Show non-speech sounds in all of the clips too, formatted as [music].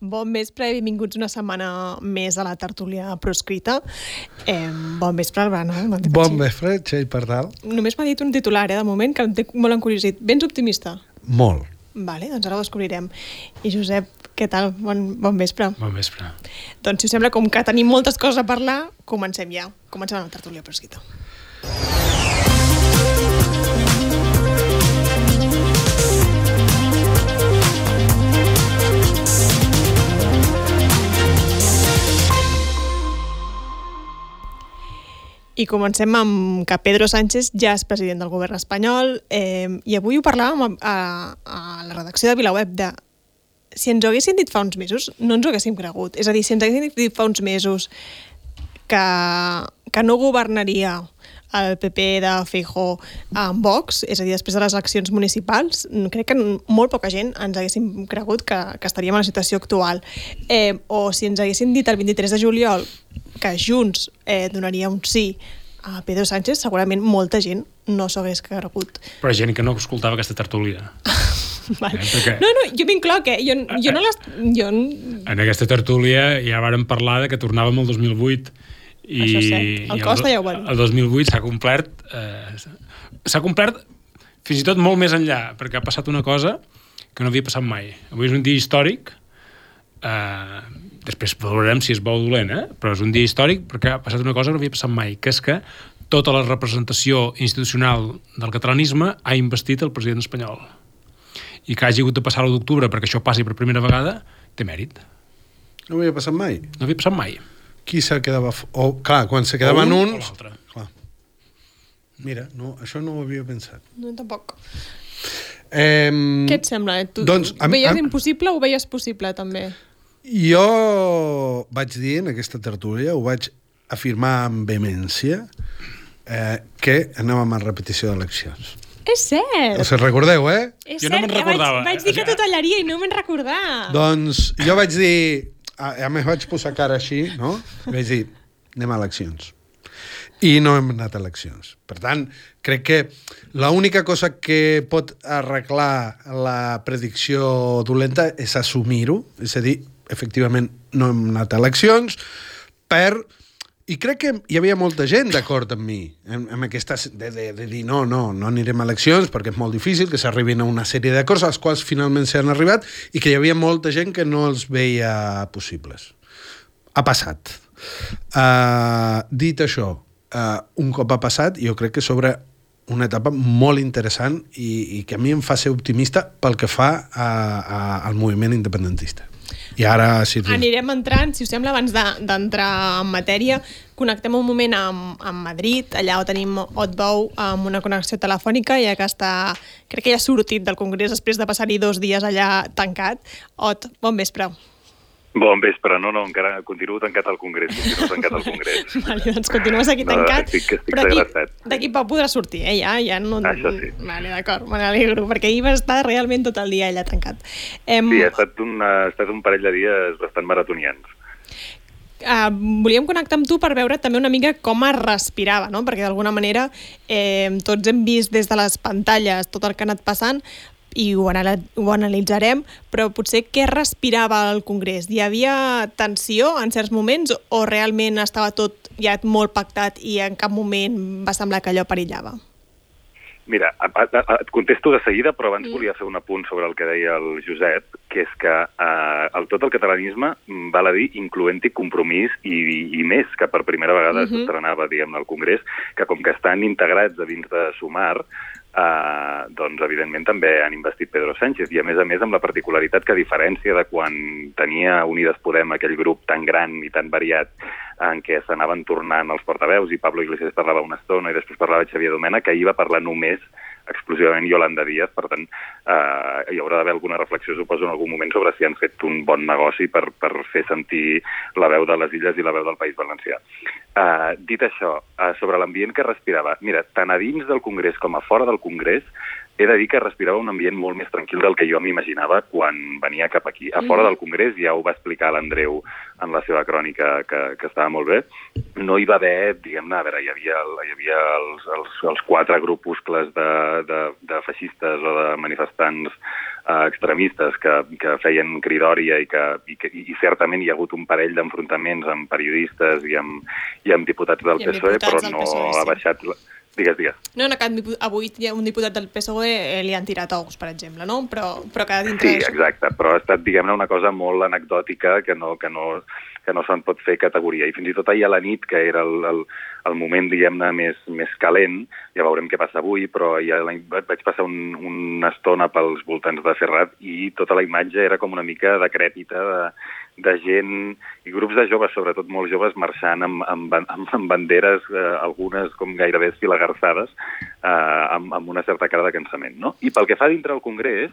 Bon vespre i benvinguts una setmana més a la tertúlia proscrita. Eh, bon vespre, Albano. Bon vespre, Txell Pardal. Només m'ha dit un titular, eh, de moment, que em té molt encuriosit. Vens optimista? Molt. Vale, doncs ara ho descobrirem. I Josep, què tal? Bon, bon vespre. Bon vespre. Doncs si us sembla, com que tenim moltes coses a parlar, comencem ja. Comencem amb la tertúlia proscrita. I comencem amb que Pedro Sánchez ja és president del govern espanyol eh, i avui ho parlàvem a, a, a la redacció de VilaWeb de si ens ho haguessin dit fa uns mesos, no ens ho haguéssim cregut. És a dir, si ens haguessin dit fa uns mesos que, que no governaria el PP de Feijó amb Vox, és a dir, després de les eleccions municipals, crec que molt poca gent ens haguéssim cregut que, que estaríem en la situació actual. Eh, o si ens haguessin dit el 23 de juliol que Junts eh, donaria un sí a Pedro Sánchez, segurament molta gent no s'ho hagués cregut. Però gent que no escoltava aquesta tertúlia. [laughs] Vale. Eh, perquè- No, no, jo m'incloc, eh? Jo, jo no les... Jo... En aquesta tertúlia ja vàrem parlar de que tornàvem al 2008 i, Això és cert. El i Costa ja ho va dir. El 2008 s'ha complert eh, s'ha complert fins i tot molt més enllà, perquè ha passat una cosa que no havia passat mai. Avui és un dia històric eh, després valorarem si és bo o dolent, eh? però és un dia històric perquè ha passat una cosa que no havia passat mai, que és que tota la representació institucional del catalanisme ha investit el president espanyol. I que hagi hagut de passar l'1 d'octubre perquè això passi per primera vegada, té mèrit. No havia passat mai. No havia passat mai. Qui se quedava... O, clar, quan se quedaven O un o uns... l'altre. Clar. Mira, no, això no ho havia pensat. No, tampoc. Eh, Què et sembla? eh? Tu Doncs, ho veies am- impossible o ho veies possible, també? Jo vaig dir en aquesta tertúlia, ho vaig afirmar amb vehemència, eh, que anàvem a repetició d'eleccions. És cert! Us recordeu, eh? És Jo no cert, me'n que recordava. Vaig, vaig dir que t'ho tallaria i no me'n recordar. Doncs jo vaig dir... A, a més vaig posar cara així, no? Vaig dir, anem a eleccions. I no hem anat a eleccions. Per tant, crec que l'única cosa que pot arreglar la predicció dolenta és assumir-ho, és a dir, efectivament no hem anat a eleccions, per... I crec que hi havia molta gent d'acord amb mi, amb, amb aquesta... De, de, de dir, no, no, no anirem a eleccions perquè és molt difícil que s'arribin a una sèrie de coses, als quals finalment s'han arribat, i que hi havia molta gent que no els veia possibles. Ha passat. Uh, dit això, uh, un cop ha passat, jo crec que sobre una etapa molt interessant i, i que a mi em fa ser optimista pel que fa a, a, al moviment independentista. I ara, si... Anirem entrant, si us sembla, abans de- d'entrar en matèria, connectem un moment amb, amb Madrid, allà on tenim Otbou amb una connexió telefònica, ja que està, crec que ja ha sortit del Congrés després de passar-hi dos dies allà tancat. Ot, bon vespre. Bon vespre, no, no, encara continuo tancat al Congrés, continuo tancat al Congrés. [laughs] Vale, doncs continues aquí No, tancat, estic- estic però aquí, d'aquí poc podrà sortir, eh? Ja, ja no... Això sí. Vale, d'acord, me n'alegro, perquè ahir va estar realment tot el dia allà tancat. Em, Sí, ha estat, un, ha estat un parell de dies bastant maratonians. Uh, volíem connectar amb tu per veure també una mica com es respirava, no? perquè d'alguna manera eh, tots hem vist des de les pantalles tot el que ha anat passant i ho, anala ho analitzarem, però potser què respirava al Congrés? Hi havia tensió en certs moments o realment estava tot ja molt pactat i en cap moment va semblar que allò perillava? Mira, et contesto de seguida, però abans mm. volia fer un apunt sobre el que deia el Josep, que és que eh, el, tot el catalanisme, mm, val a dir, incloent-hi compromís i, i, i més, que per primera vegada mm -hmm. s'estrenava, diguem al Congrés, que com que estan integrats a dins de Sumar, eh, doncs evidentment també han investit Pedro Sánchez i a més a més amb la particularitat que a diferència de quan tenia Unides Podem aquell grup tan gran i tan variat en què s'anaven tornant els portaveus i Pablo Iglesias parlava una estona i després parlava Xavier Domènech, que ahir va parlar només exclusivament Yolanda Díaz, per tant eh, hi haurà d'haver alguna reflexió, suposo, en algun moment sobre si han fet un bon negoci per, per fer sentir la veu de les illes i la veu del País Valencià. Eh, dit això, eh, sobre l'ambient que respirava, mira, tant a dins del Congrés com a fora del Congrés, he de dir que respirava un ambient molt més tranquil del que jo m'imaginava quan venia cap aquí. A fora del Congrés, ja ho va explicar l'Andreu en la seva crònica, que, que estava molt bé, no hi va haver, diguem-ne, a veure, hi havia, hi havia els, els, els quatre grupuscles de, de, de feixistes o de manifestants eh, extremistes que, que feien cridòria i, que, i, que, i certament hi ha hagut un parell d'enfrontaments amb periodistes i amb, i amb diputats del I amb PSOE, diputats però del no PSOE, sí. ha baixat... La... Digues, digues. No, no, que avui un diputat del PSOE eh, li han tirat ous, per exemple, no? Però, però que dintre Sí, exacte, però ha estat, diguem-ne, una cosa molt anecdòtica que no, que no, que no se'n pot fer categoria. I fins i tot ahir a la nit, que era el, el, el moment, diguem-ne, més, més calent, ja veurem què passa avui, però ja la, vaig passar un, una estona pels voltants de Ferrat i tota la imatge era com una mica decrèpita de, de gent i grups de joves, sobretot molt joves, marxant amb, amb, amb, amb banderes, eh, algunes com gairebé esfilagarçades, eh, amb, amb una certa cara de cansament. No? I pel que fa dintre el Congrés,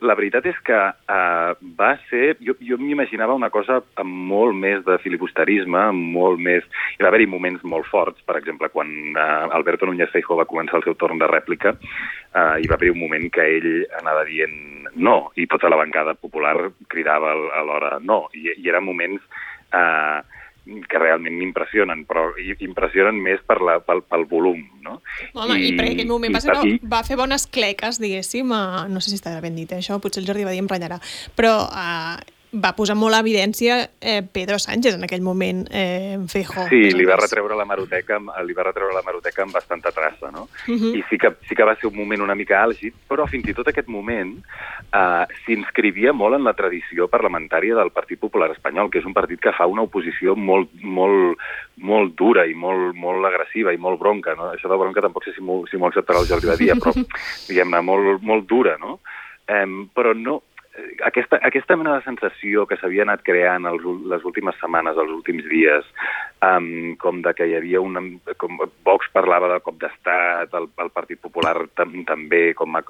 la veritat és que eh, va ser... Jo, jo m'imaginava una cosa amb molt més de filibusterisme, amb molt més... Hi va haver-hi moments molt forts, per exemple, quan eh, Alberto Núñez Feijóo va començar el seu torn de rèplica, eh, hi va haver un moment que ell anava dient no, i tota la bancada popular cridava al- alhora no, i, i eren moments eh, que realment m'impressionen, però impressionen més per la, pel, pel volum, no? Home, i, i perquè aquell moment va, ser, no, va fer bones cleques, diguéssim, a, no sé si està ben dit eh, això, potser el Jordi va dir em renyarà, però eh, va posar molt a evidència eh, Pedro Sánchez en aquell moment, eh, Feijó. Sí, li va retreure la maroteca, li va retreure la maroteca amb bastanta traça, no? Mhm. I sí que, sí que va ser un moment una mica àlgid, però fins i tot aquest moment eh, s'inscrivia molt en la tradició parlamentària del Partit Popular Espanyol, que és un partit que fa una oposició molt, molt, molt dura i molt, molt agressiva i molt bronca, no? Això de bronca tampoc sé si m'ho si acceptarà el Jordi Badia, però, [laughs] diguem-ne, molt, molt dura, no? Eh, però no, aquesta, aquesta mena de sensació que s'havia anat creant els, les últimes setmanes, els últims dies, um, com de que hi havia una... Com Vox parlava de cop d'estat, el, el Partit Popular tam, també com ha,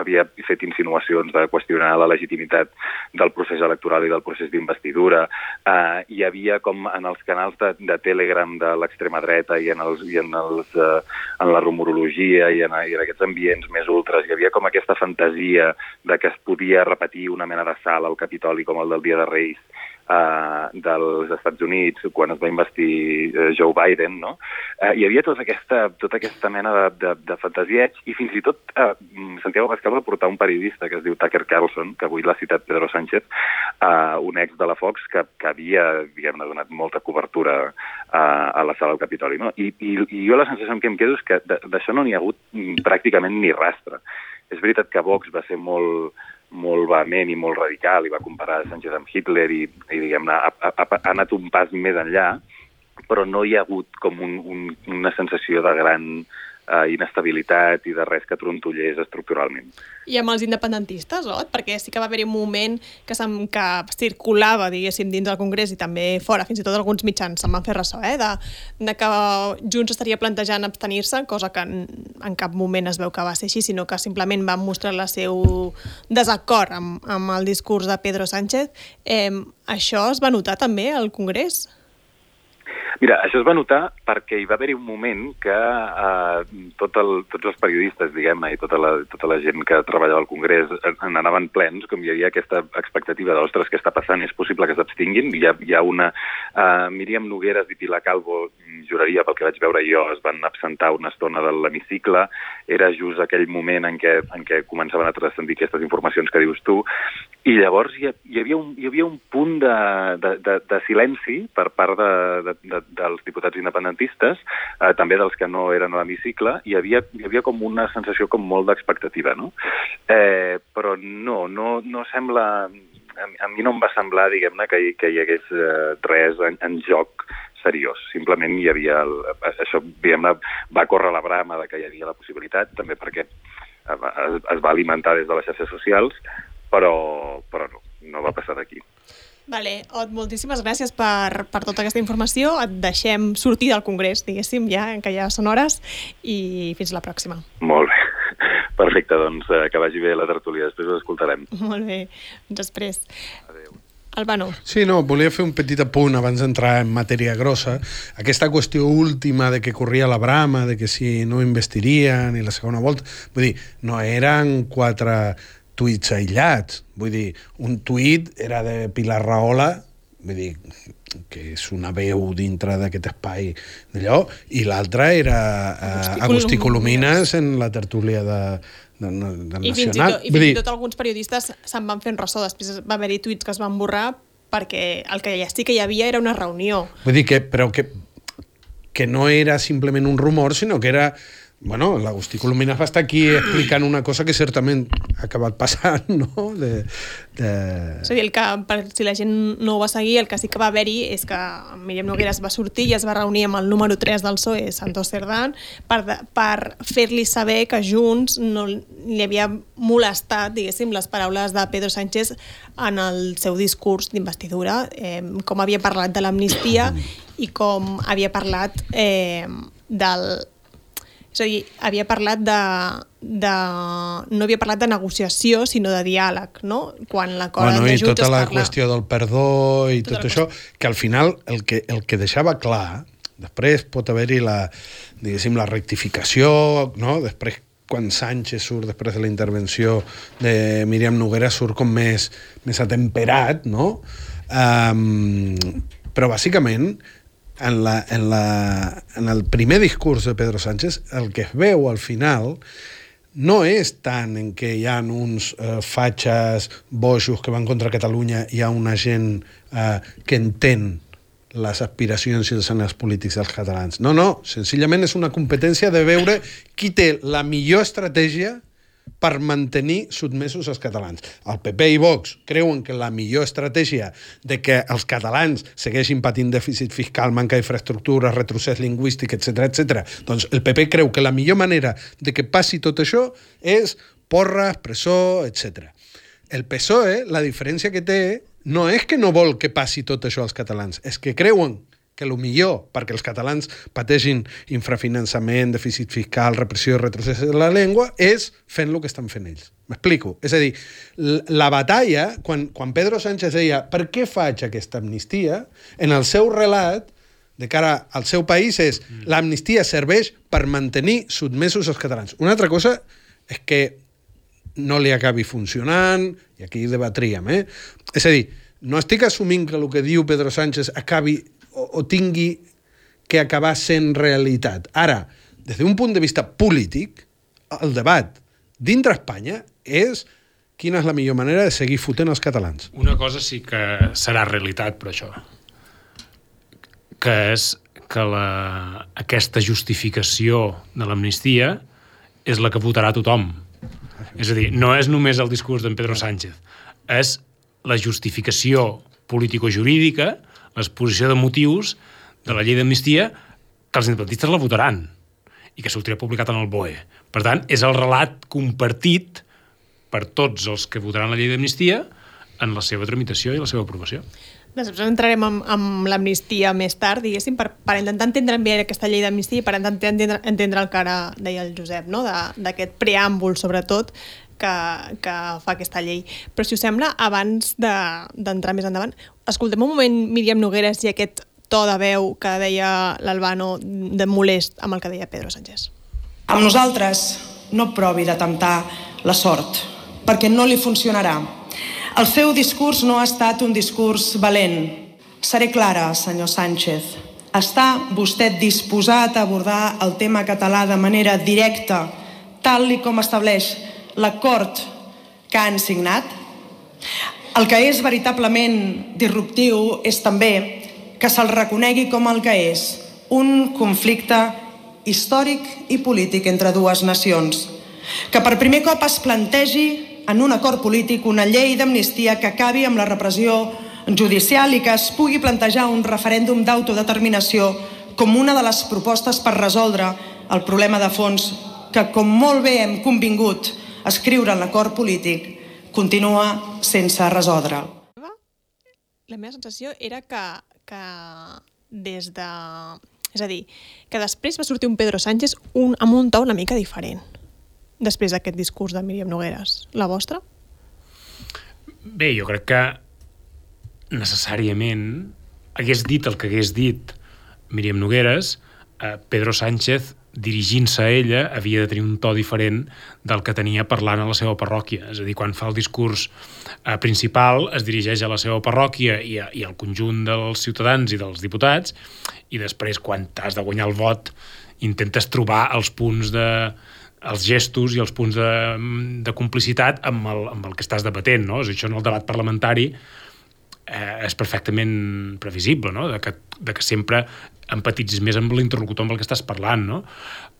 havia fet insinuacions de qüestionar la legitimitat del procés electoral i del procés d'investidura. Uh, hi havia com en els canals de, de Telegram de l'extrema dreta i en, els, i en, els, uh, en la rumorologia i en, i en aquests ambients més ultres, hi havia com aquesta fantasia de que es podia repetir una mena de salt al Capitoli com el del Dia de Reis uh, dels Estats Units quan es va investir uh, Joe Biden, no? Uh, hi havia tota aquesta, tota aquesta mena de, de, de fantasieig i fins i tot uh, Santiago Pascal va portar un periodista que es diu Tucker Carlson, que avui l'ha citat Pedro Sánchez, uh, un ex de la Fox que, que havia, diguem-ne, donat molta cobertura uh, a la sala del Capitoli, no? I, i, i jo la sensació què em quedo és que d'això no n'hi ha hagut pràcticament ni rastre. És veritat que Vox va ser molt, molt vehement i molt radical i va comparar Sánchez amb Hitler i, i diguem-ne, ha, ha, ha, anat un pas més enllà, però no hi ha hagut com un, un, una sensació de gran eh, inestabilitat i de res que trontollés estructuralment. I amb els independentistes, Ot? Perquè sí que va haver-hi un moment que, que circulava, diguéssim, dins del Congrés i també fora, fins i tot alguns mitjans se'n van fer ressò, eh? De, de que Junts estaria plantejant abstenir-se, cosa que en, en cap moment es veu que va ser així, sinó que simplement van mostrar el seu desacord amb, amb el discurs de Pedro Sánchez. Eh, això es va notar també al Congrés? Mira, això es va notar perquè hi va haver-hi un moment que eh, tot el, tots els periodistes, diguem-ne, i tota la, tota la gent que treballava al Congrés en, en anaven plens, com hi havia aquesta expectativa de, ostres, què està passant? És possible que s'abstinguin? Hi ha, hi ha una... Eh, Míriam Nogueres i Pilar Calvo, juraria, pel que vaig veure jo, es van absentar una estona de l'hemicicle. Era just aquell moment en què, en què començaven a transcendir aquestes informacions que dius tu. I llavors hi, hi, havia, un, hi havia un punt de, de, de, de silenci per part de, de, de, dels diputats independentistes, eh, també dels que no eren a l'hemicicle, hi havia, hi havia com una sensació com molt d'expectativa, no? Eh, però no, no, no sembla... A, mi- no em va semblar, diguem-ne, que, que hi hagués eh, res en, en joc seriós. Simplement hi havia... El, això, diguem-ne, va córrer la brama de que hi havia la possibilitat, també perquè es, es va alimentar des de les xarxes socials, però, però no, no va passar d'aquí. Vale, Ot, moltíssimes gràcies per, per tota aquesta informació. Et deixem sortir del Congrés, diguéssim, ja, que ja són hores, i fins la pròxima. Molt bé. [laughs] Perfecte, doncs eh, que vagi bé la tertúlia. Després ho escoltarem. [laughs] Molt bé, després. Adéu. Albano. Sí, no, volia fer un petit apunt abans d'entrar en matèria grossa. Aquesta qüestió última de que corria la brama, de que si no investirien i la segona volta... Vull dir, no eren quatre tuits aïllats. Vull dir, un tuit era de Pilar Rahola, vull dir, que és una veu dintre d'aquest espai d'allò, i l'altra era uh, Agustí Agustí Colomines. En la tertúlia de, de, de I fins i Nacional. tot, i fins i dir, tot alguns periodistes se'n van fent ressò. Després va haver-hi tuits que es van borrar perquè el que ja sí que hi havia era una reunió. Vull dir que, però que, que no era simplement un rumor, sinó que era... Bueno, l'Agustí Colomines va estar aquí explicant una cosa que certament ha acabat passant, [laughs] no? De, de... És a dir, el que, per, si la gent no ho va seguir, el que sí que va haver-hi és que Míriam Nogueras va sortir i es va reunir amb el número 3 del PSOE, Santos Cerdán, per, per fer-li saber que Junts no li havia molestat, diguéssim, les paraules de Pedro Sánchez en el seu discurs d'investidura, eh, com havia parlat de l'amnistia i com havia parlat eh, del, és a dir, havia parlat de, de... no havia parlat de negociació, sinó de diàleg, no? Quan l'acord Bueno, de i Junts tota la parla... qüestió del perdó i Tota tot això, que al final el que, el que deixava clar, després pot haver-hi la, diguéssim, la rectificació, no? després quan Sánchez surt després de la intervenció de Míriam Noguera surt com més, més atemperat, no? Um, però bàsicament en, la, en, la, en el primer discurs de Pedro Sánchez el que es veu al final no és tant en què hi ha uns eh, fatxes bojos que van contra Catalunya, hi ha una gent eh, que entén les aspiracions i els anells polítics dels catalans. No, no, senzillament és una competència de veure qui té la millor estratègia per mantenir sotmesos els catalans. El PP i Vox creuen que la millor estratègia de que els catalans segueixin patint dèficit fiscal, manca d'infraestructures, retrocés lingüístic, etc etc. doncs el PP creu que la millor manera de que passi tot això és porres, presó, etc. El PSOE, la diferència que té no és que no vol que passi tot això als catalans, és que creuen que el millor perquè els catalans pateixin infrafinançament, dèficit fiscal, repressió i retrocés de la llengua és fent el que estan fent ells. M'explico? És a dir, la batalla, quan, quan Pedro Sánchez deia per què faig aquesta amnistia, en el seu relat de cara al seu país és l'amnistia serveix per mantenir sotmesos els catalans. Una altra cosa és que no li acabi funcionant, i aquí debatríem, eh? És a dir, no estic assumint que el que diu Pedro Sánchez acabi o, tingui que acabar sent realitat. Ara, des d'un punt de vista polític, el debat dintre Espanya és quina és la millor manera de seguir fotent els catalans. Una cosa sí que serà realitat, per això. Que és que la, aquesta justificació de l'amnistia és la que votarà tothom. És a dir, no és només el discurs d'en Pedro Sánchez, és la justificació político-jurídica, l'exposició de motius de la llei d'amnistia que els independentistes la votaran i que sortirà publicat en el BOE. Per tant, és el relat compartit per tots els que votaran la llei d'amnistia en la seva tramitació i la seva aprovació. Després entrarem amb, amb l'amnistia més tard, diguéssim, per, per intentar entendre bé aquesta llei d'amnistia i per intentar entendre, entendre el que ara deia el Josep, no? D'aquest preàmbul, sobretot, que, que fa aquesta llei. Però, si us sembla, abans de- d'entrar més endavant, escoltem un moment Míriam Nogueres i aquest to de veu que deia l'Albano de molest amb el que deia Pedro Sánchez. Amb nosaltres no provi de temptar la sort, perquè no li funcionarà. El seu discurs no ha estat un discurs valent. Seré clara, senyor Sánchez. Està vostè disposat a abordar el tema català de manera directa, tal i com estableix l'acord que han signat? El que és veritablement disruptiu és també que se'l reconegui com el que és, un conflicte històric i polític entre dues nacions. Que per primer cop es plantegi en un acord polític una llei d'amnistia que acabi amb la repressió judicial i que es pugui plantejar un referèndum d'autodeterminació com una de les propostes per resoldre el problema de fons que, com molt bé hem convingut escriure en l'acord polític, continua sense resoldre'l. la meva sensació era que, que des de... És a dir, que després va sortir un Pedro Sánchez un, amb un to una mica diferent després d'aquest discurs de Míriam Nogueres. La vostra? Bé, jo crec que necessàriament hagués dit el que hagués dit Míriam Nogueres, eh, Pedro Sánchez dirigint-se a ella havia de tenir un to diferent del que tenia parlant a la seva parròquia. És a dir, quan fa el discurs eh, principal es dirigeix a la seva parròquia i, a, i al conjunt dels ciutadans i dels diputats i després quan has de guanyar el vot intentes trobar els punts de els gestos i els punts de, de complicitat amb el, amb el que estàs debatent, no? És això en el debat parlamentari eh, és perfectament previsible, no? De que, de que sempre empatitzis més amb l'interlocutor amb el que estàs parlant, no?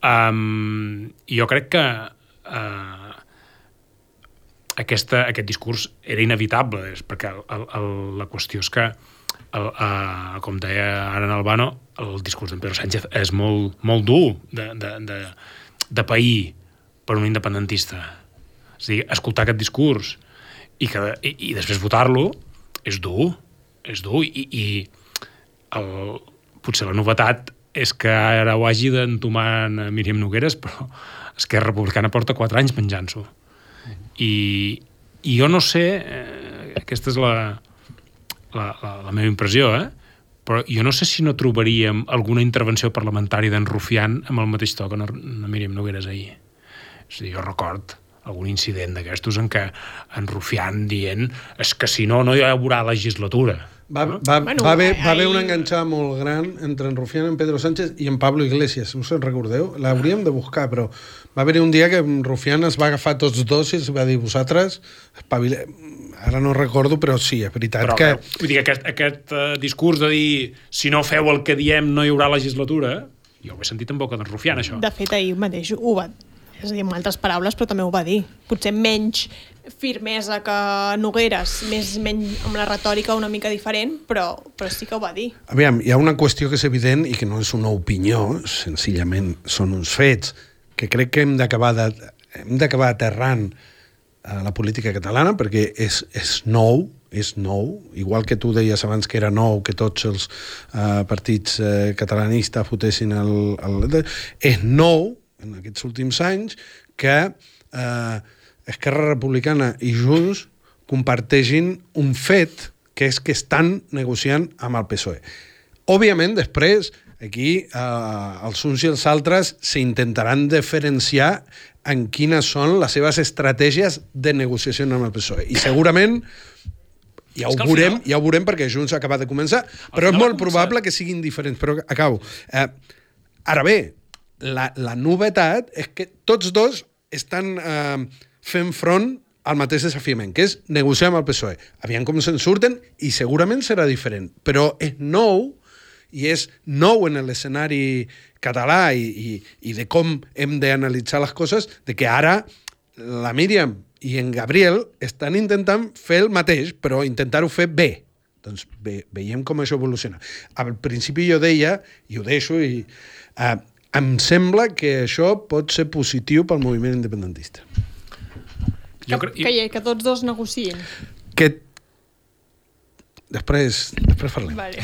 Um, jo crec que uh, aquesta, aquest discurs era inevitable, és perquè el, el, la qüestió és que, el, uh, com deia ara en Albano, el discurs d'en Pedro Sánchez és molt, molt dur de, de, de, de pair per un independentista. És a dir, escoltar aquest discurs i, que, i, i després votar-lo és dur, és dur, i, i el, potser la novetat és que ara ho hagi d'entomar en Míriam Nogueres, però Esquerra Republicana porta 4 anys menjant-s'ho. I, I jo no sé, eh, aquesta és la, la, la, la meva impressió, eh? però jo no sé si no trobaríem alguna intervenció parlamentària d'en Rufián amb el mateix to que en Míriam Nogueres ahir. És a dir, jo record algun incident d'aquestos en què en Rufián dient és que si no, no hi haurà legislatura. Va, va, bueno, va, haver, va haver una enganxada molt gran entre en Rufián, en Pedro Sánchez i en Pablo Iglesias, us en recordeu? L'hauríem de buscar, però va haver un dia que en Rufián es va agafar tots dos i es va dir, vosaltres, espavile... ara no recordo, però sí, és veritat però, que... Vull dir, aquest, aquest uh, discurs de dir si no feu el que diem no hi haurà legislatura, jo ho he sentit en boca d'en Rufián, això. De fet, ahir mateix ho va, és a dir, amb altres paraules, però també ho va dir. Potser menys firmesa que Nogueres, més menys amb la retòrica una mica diferent, però, però sí que ho va dir. Aviam, hi ha una qüestió que és evident i que no és una opinió, senzillament són uns fets, que crec que hem d'acabar hem d'acabar aterrant a la política catalana perquè és, és nou, és nou, igual que tu deies abans que era nou que tots els uh, partits uh, catalanistes fotessin el, el... És nou, en aquests últims anys que eh, Esquerra Republicana i Junts comparteixin un fet que és que estan negociant amb el PSOE. Òbviament, després, aquí eh, els uns i els altres s'intentaran diferenciar en quines són les seves estratègies de negociació amb el PSOE. I segurament ja ho, veurem, final... ja ho veurem perquè Junts ha acabat de començar, però és molt probable que siguin diferents. Però acabo. Eh, ara bé, la, la novetat és que tots dos estan eh, fent front al mateix desafiament, que és negociar amb el PSOE. Aviam com se'n surten i segurament serà diferent, però és nou i és nou en l'escenari català i, i, i de com hem d'analitzar les coses, de que ara la Míriam i en Gabriel estan intentant fer el mateix, però intentar-ho fer bé. Doncs ve, veiem com això evoluciona. Al principi jo deia, i ho deixo, i, eh, em sembla que això pot ser positiu pel moviment independentista. Que, jo crec... que, que tots dos negociïn. Que Després, després parlem. Vale.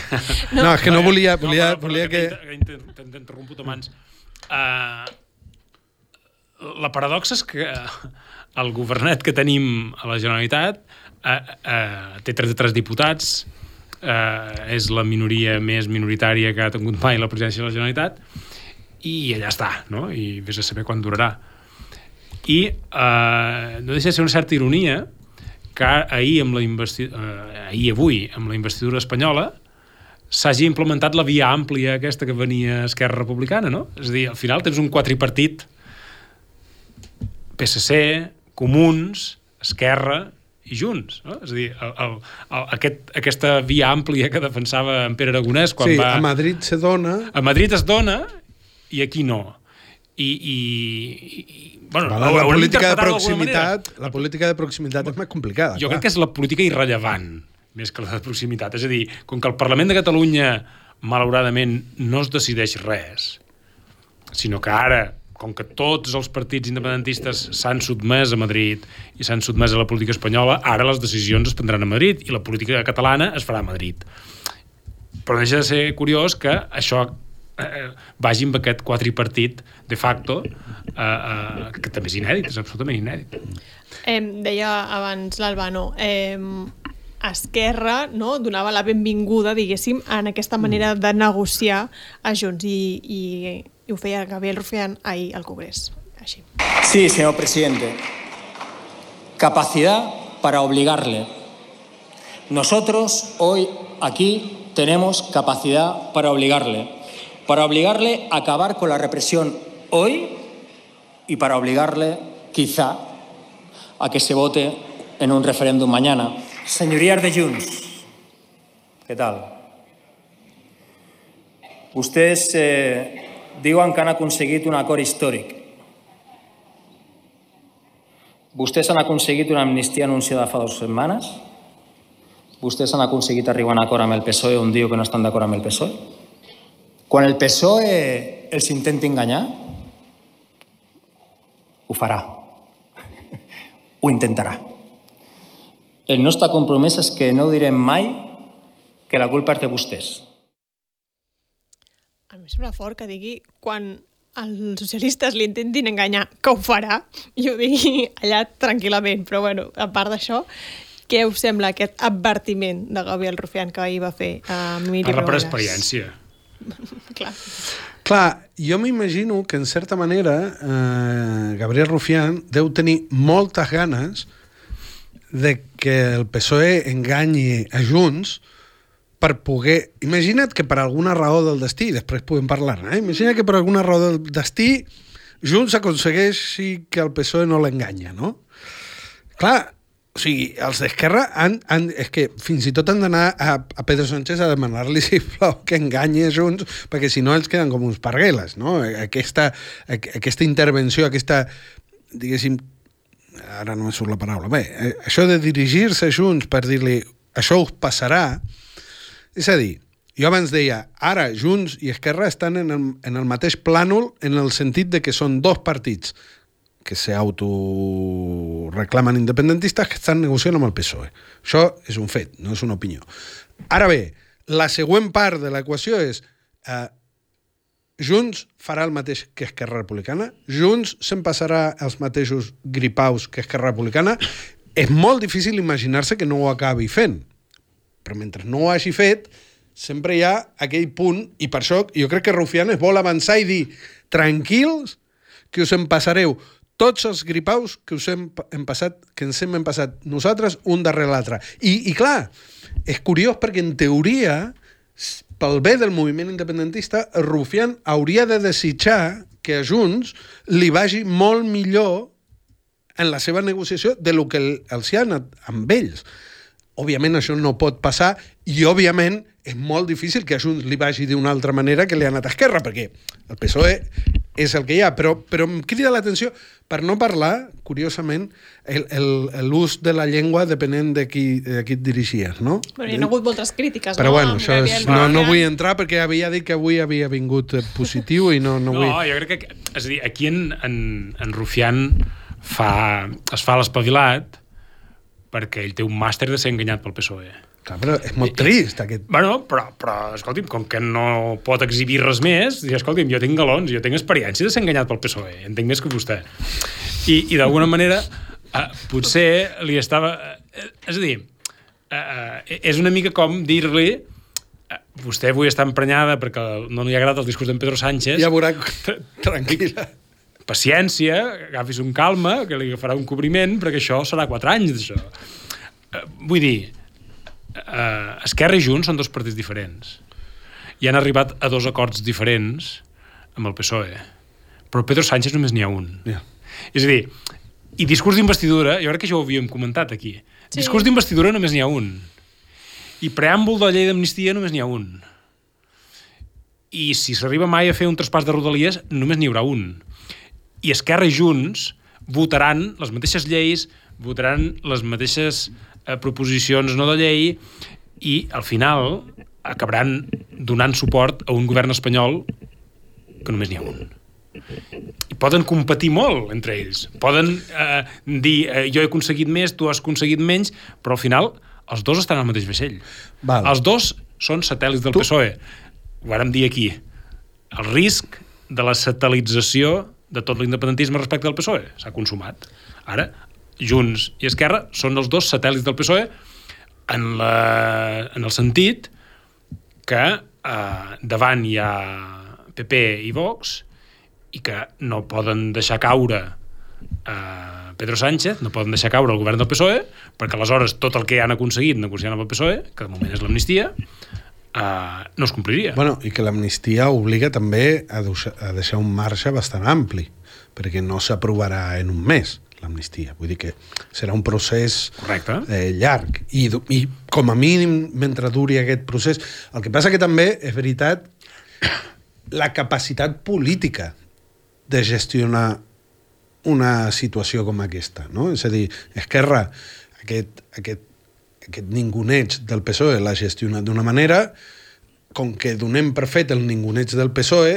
No, no, és que no volia... volia, no, volia que... que T'he interromput abans. Uh, la paradoxa és que el governet que tenim a la Generalitat uh, uh, té 33 diputats, uh, és la minoria més minoritària que ha tingut mai la presidència de la Generalitat, i allà està, no? I vés a saber quan durarà. I eh, no deixa de ser una certa ironia que ahir, amb la investi... eh, ahir avui, amb la investidura espanyola, s'hagi implementat la via àmplia aquesta que venia Esquerra Republicana, no? És a dir, al final tens un quatripartit PSC, Comuns, Esquerra i Junts. No? És a dir, el, el, el, aquest, aquesta via àmplia que defensava en Pere Aragonès quan sí, va... a Madrid se dona... A Madrid es dona i aquí no. I, i, i bueno, la, la política de proximitat, la política de proximitat és més complicada. Jo clar. crec que és la política irrellevant més que la de proximitat. És a dir, com que el Parlament de Catalunya malauradament no es decideix res, sinó que ara, com que tots els partits independentistes s'han sotmès a Madrid i s'han sotmès a la política espanyola, ara les decisions es prendran a Madrid i la política catalana es farà a Madrid. Però deixa de ser curiós que això eh, vagi amb aquest quadripartit de facto, eh, eh, que també és inèdit, és absolutament inèdit. Eh, deia abans l'Albano, eh, Esquerra no, donava la benvinguda, diguéssim, en aquesta manera de negociar a Junts i, i, i ho feia Gabriel Rufián ahir al Congrés. Així. Sí, señor presidente. Capacidad para obligarle. Nosotros hoy aquí tenemos capacidad para obligarle. Para obligarle a acabar con la represión hoy y para obligarle, quizá, a que se vote en un referéndum mañana. Señorías de Junts, ¿qué tal? Ustedes eh, diuen que han aconseguit un acord històric. Vostès han aconseguit una amnistia anunciada fa dues setmanes? Vostès han aconseguit arribar a un acord amb el PSOE on diu que no estan d'acord amb el PSOE? Quan el PSOE els intenti enganyar, ho farà. ho intentarà. El nostre compromís és que no direm mai que la culpa és de vostès. A mi em sembla fort que digui quan els socialistes l'intentin enganyar, que ho farà, i ho digui allà tranquil·lament. Però, bueno, a part d'això, què us sembla aquest advertiment de Gabriel Rufián que ahir va fer a Miri Parla per experiència. [laughs] Clar. Clar, jo m'imagino que en certa manera eh, Gabriel Rufián deu tenir moltes ganes de que el PSOE enganyi a Junts per poder... Imagina't que per alguna raó del destí, després podem parlar-ne, eh? imagina't que per alguna raó del destí Junts aconsegueixi que el PSOE no l'enganya, no? Clar, o sigui, els d'Esquerra han, han, és que fins i tot han d'anar a, a Pedro Sánchez a demanar-li, sisplau, que enganyi Junts, perquè si no ells queden com uns pargueles, no? Aquesta, aqu- aquesta intervenció, aquesta, diguéssim, ara no me surt la paraula, bé, eh, això de dirigir-se Junts per dir-li això us passarà, és a dir, jo abans deia, ara Junts i Esquerra estan en el, en el mateix plànol en el sentit de que són dos partits que s'autoreclamen independentistes que estan negociant amb el PSOE. Això és un fet, no és una opinió. Ara bé, la següent part de l'equació és eh, Junts farà el mateix que Esquerra Republicana, Junts se'n passarà els mateixos gripaus que Esquerra Republicana. És molt difícil imaginar-se que no ho acabi fent, però mentre no ho hagi fet, sempre hi ha aquell punt, i per això jo crec que Rufián es vol avançar i dir tranquils, que us en passareu tots els gripaus que us hem, hem passat, que ens hem passat nosaltres un darrere l'altre. I, I clar, és curiós perquè en teoria, pel bé del moviment independentista, Rufián hauria de desitjar que a Junts li vagi molt millor en la seva negociació de lo que el- els hi ha anat amb ells. Òbviament això no pot passar i òbviament és molt difícil que a Junts li vagi d'una altra manera que li ha anat a Esquerra, perquè el PSOE és el que hi ha, però, però em crida l'atenció per no parlar, curiosament, el- el- l'ús de la llengua depenent de qui, de qui et dirigies, no? Bueno, hi ha hagut moltes crítiques, Però no? bueno, això és, no, no vull entrar perquè havia dit que avui havia vingut eh, positiu i no, no, No, vull... jo crec que... És a dir, aquí en, en, en Rufián fa, es fa l'espavilat perquè ell té un màster de ser enganyat pel PSOE. Clar, però és molt trist, aquest... Bueno, però, però, escolti'm, com que no pot exhibir res més, diu, escolti'm, jo tinc galons, jo tinc experiència de ser enganyat pel PSOE, entenc més que vostè. I, i d'alguna manera, eh, potser li estava... Eh, és a dir, eh, eh, és una mica com dir-li eh, vostè avui està emprenyada perquè no li agrada el discurs d'en Pedro Sánchez, Ja veurà... Tranquil·la. paciència, agafis un calma, que li farà un cobriment, perquè això serà quatre anys, d'això. Eh, vull dir, eh, Esquerra i Junts són dos partits diferents. I han arribat a dos acords diferents amb el PSOE. Però Pedro Sánchez només n'hi ha un. Ja. És a dir, i discurs d'investidura, jo crec que ja ho havíem comentat aquí, Sí. discurs d'investidura només n'hi ha un. I preàmbul de la llei d'amnistia només n'hi ha un. I si s'arriba mai a fer un traspàs de rodalies, només n'hi haurà un. I Esquerra i Junts votaran les mateixes lleis, votaran les mateixes eh, proposicions no de llei i al final acabaran donant suport a un govern espanyol que només n'hi ha un. I poden competir molt entre ells. Poden eh, dir eh, jo he aconseguit més, tu has aconseguit menys, però al final els dos estan al mateix vaixell. Val. Els dos són satèl·lits del Tu- PSOE. Ho vàrem dir aquí. El risc de la satelització de tot l'independentisme respecte al PSOE s'ha consumat. Ara, Junts i Esquerra són els dos satèl·lits del PSOE en, la, en el sentit que eh, davant hi ha PP i Vox i que no poden deixar caure eh, Pedro Sánchez, no poden deixar caure el govern del PSOE, perquè aleshores tot el que han aconseguit negociant amb el PSOE, que de moment és l'amnistia, eh, no es compliria. Bueno, i que l'amnistia obliga també a deixar un marge bastant ampli, perquè no s'aprovarà en un mes l'amnistia. Vull dir que serà un procés Correcte. eh, llarg. I, I com a mínim, mentre duri aquest procés... El que passa que també, és veritat, la capacitat política de gestionar una situació com aquesta, no? És a dir, Esquerra, aquest, aquest, aquest ninguneig del PSOE l'ha gestionat d'una manera, com que donem per fet el ninguneig del PSOE,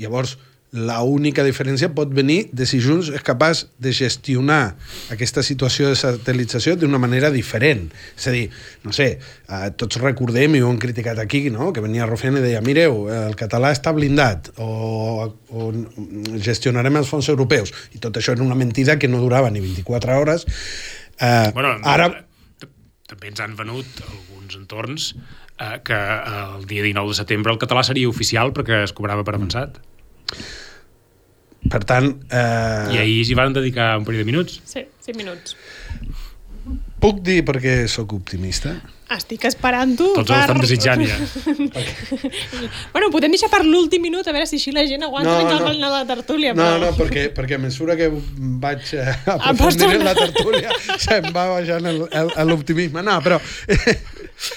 llavors la única diferència pot venir de si Junts és capaç de gestionar aquesta situació de satelització d'una manera diferent. És a dir, no sé, eh, tots recordem, i ho hem criticat aquí, no? que venia Rufián i deia, mireu, el català està blindat, o, o gestionarem els fons europeus. I tot això era una mentida que no durava ni 24 hores. Eh, Bueno, ara... t- també ens han venut alguns entorns eh, que eh, el dia 19 de setembre el català seria oficial perquè es cobrava per avançat. Per tant, eh, I ahir s'hi van dedicar un parell de minuts. Sí, 5 minuts. puc dir perquè sóc optimista? Estic esperant-ho Tots ho estan desitjant ja. bueno, podem deixar per l'últim minut a veure si així la gent aguanta No, no, no. no. la tertúlia. No, però... no, perquè, perquè a mesura que vaig eh, aprofundir en la tertúlia se'm va baixant l'optimisme. No, però... [laughs]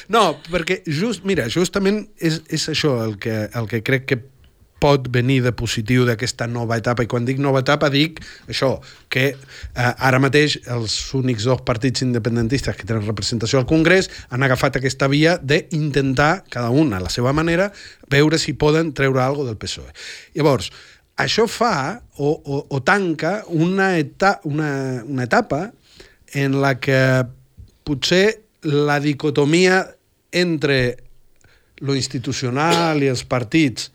No, perquè just, mira, justament és, és això el que, el que crec que pot venir de positiu d'aquesta nova etapa i quan dic nova etapa dic això, que eh, ara mateix els únics dos partits independentistes que tenen representació al Congrés han agafat aquesta via d'intentar, cada un a la seva manera, veure si poden treure alguna del PSOE. Llavors, això fa o, o, o tanca una, eta, una, una etapa en la que potser la dicotomia entre lo institucional i els partits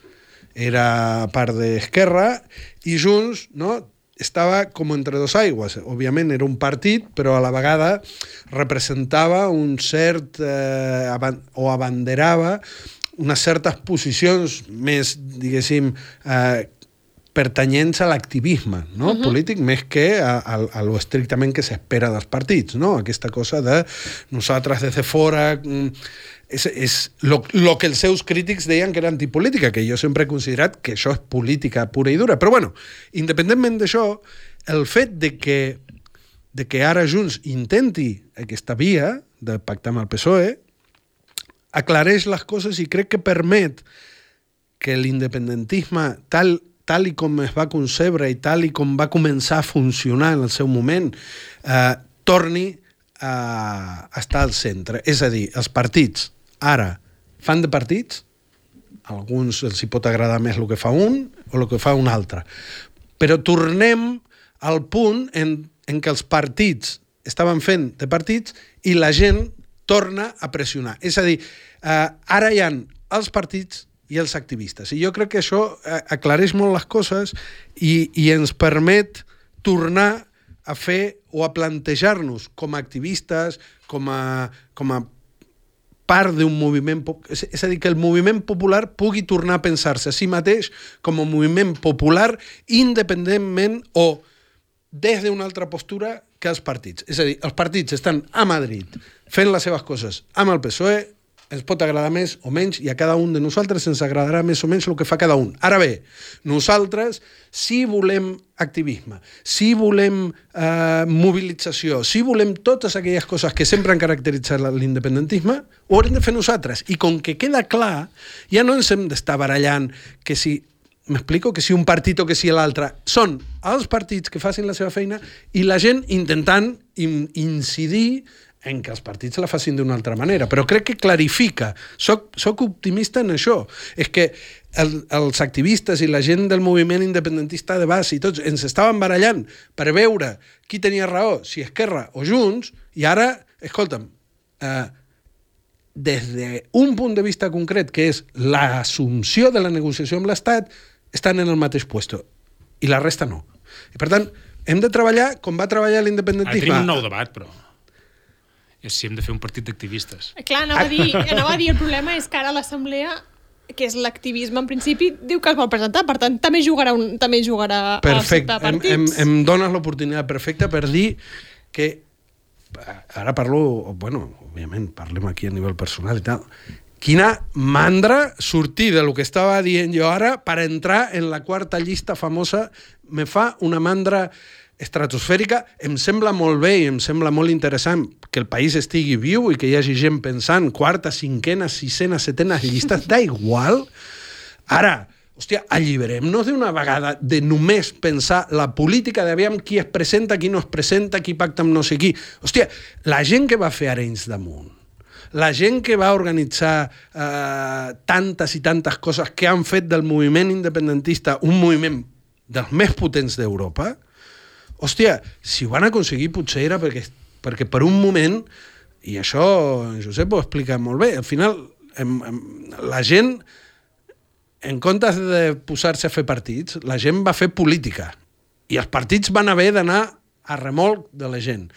era part d'Esquerra i Junts no, estava com entre dos aigües. Òbviament era un partit, però a la vegada representava un cert... Eh, aban o abanderava unes certes posicions més, diguéssim, eh, pertanyents a l'activisme no? uh -huh. polític més que a, a, a lo estrictament que s'espera dels partits, no? Aquesta cosa de nosaltres des de fora... És, és lo, lo que els seus crítics deien que era antipolítica, que jo sempre he considerat que això és política pura i dura. Però bueno, independentment d'això, el fet de que, de que ara Junts intenti aquesta via de pactar amb el PSOE aclareix les coses i crec que permet que l'independentisme tal, tal i com es va concebre i tal i com va començar a funcionar en el seu moment eh, torni a estar al centre. És a dir, els partits ara fan de partits, a alguns els hi pot agradar més el que fa un o el que fa un altre, però tornem al punt en, en què els partits estaven fent de partits i la gent torna a pressionar. És a dir, eh, ara hi han els partits i els activistes. I jo crec que això eh, aclareix molt les coses i, i ens permet tornar a fer o a plantejar-nos com a activistes, com a, com a part d'un moviment... és a dir, que el moviment popular pugui tornar a pensar-se a si mateix com a moviment popular independentment o des d'una altra postura que els partits. És a dir, els partits estan a Madrid fent les seves coses amb el PSOE, ens pot agradar més o menys, i a cada un de nosaltres ens agradarà més o menys el que fa cada un. Ara bé, nosaltres, si volem activisme, si volem eh, mobilització, si volem totes aquelles coses que sempre han caracteritzat l'independentisme, ho haurem de fer nosaltres. I com que queda clar, ja no ens hem d'estar barallant que si M'explico? Que si un partit o que si l'altre. Són els partits que facin la seva feina i la gent intentant in incidir en que els partits la facin d'una altra manera. Però crec que clarifica. Soc, soc optimista en això. És que el, els activistes i la gent del moviment independentista de base i tots ens estaven barallant per veure qui tenia raó, si Esquerra o Junts, i ara, escolta'm, eh, des d'un punt de vista concret, que és l'assumpció de la negociació amb l'Estat, estan en el mateix puesto. I la resta no. I per tant, hem de treballar com va treballar l'independentisme. tenim un nou debat, però. És si hem de fer un partit d'activistes. Clar, anava a, dir, [laughs] anava a dir, el problema és que ara l'Assemblea que és l'activisme en principi, diu que es vol presentar, per tant també jugarà, un, també jugarà Perfecte, als em, partits. em, em dones l'oportunitat perfecta per dir que ara parlo, bueno, òbviament parlem aquí a nivell personal i tal, quina mandra sortir de lo que estava dient jo ara per entrar en la quarta llista famosa me fa una mandra estratosfèrica, em sembla molt bé i em sembla molt interessant que el país estigui viu i que hi hagi gent pensant quarta, cinquena, sisena, setena llistes, [laughs] da igual. Ara, hòstia, alliberem-nos d'una vegada de només pensar la política d'aviam qui es presenta, qui no es presenta, qui pacta amb no sé qui. Hòstia, la gent que va fer Arenys damunt, la gent que va organitzar eh, tantes i tantes coses que han fet del moviment independentista un moviment dels més potents d'Europa, hòstia, si ho van aconseguir potser era perquè, perquè per un moment, i això en Josep ho explica molt bé, al final em, em, la gent, en comptes de posar-se a fer partits, la gent va fer política. I els partits van haver d'anar a remolc de la gent.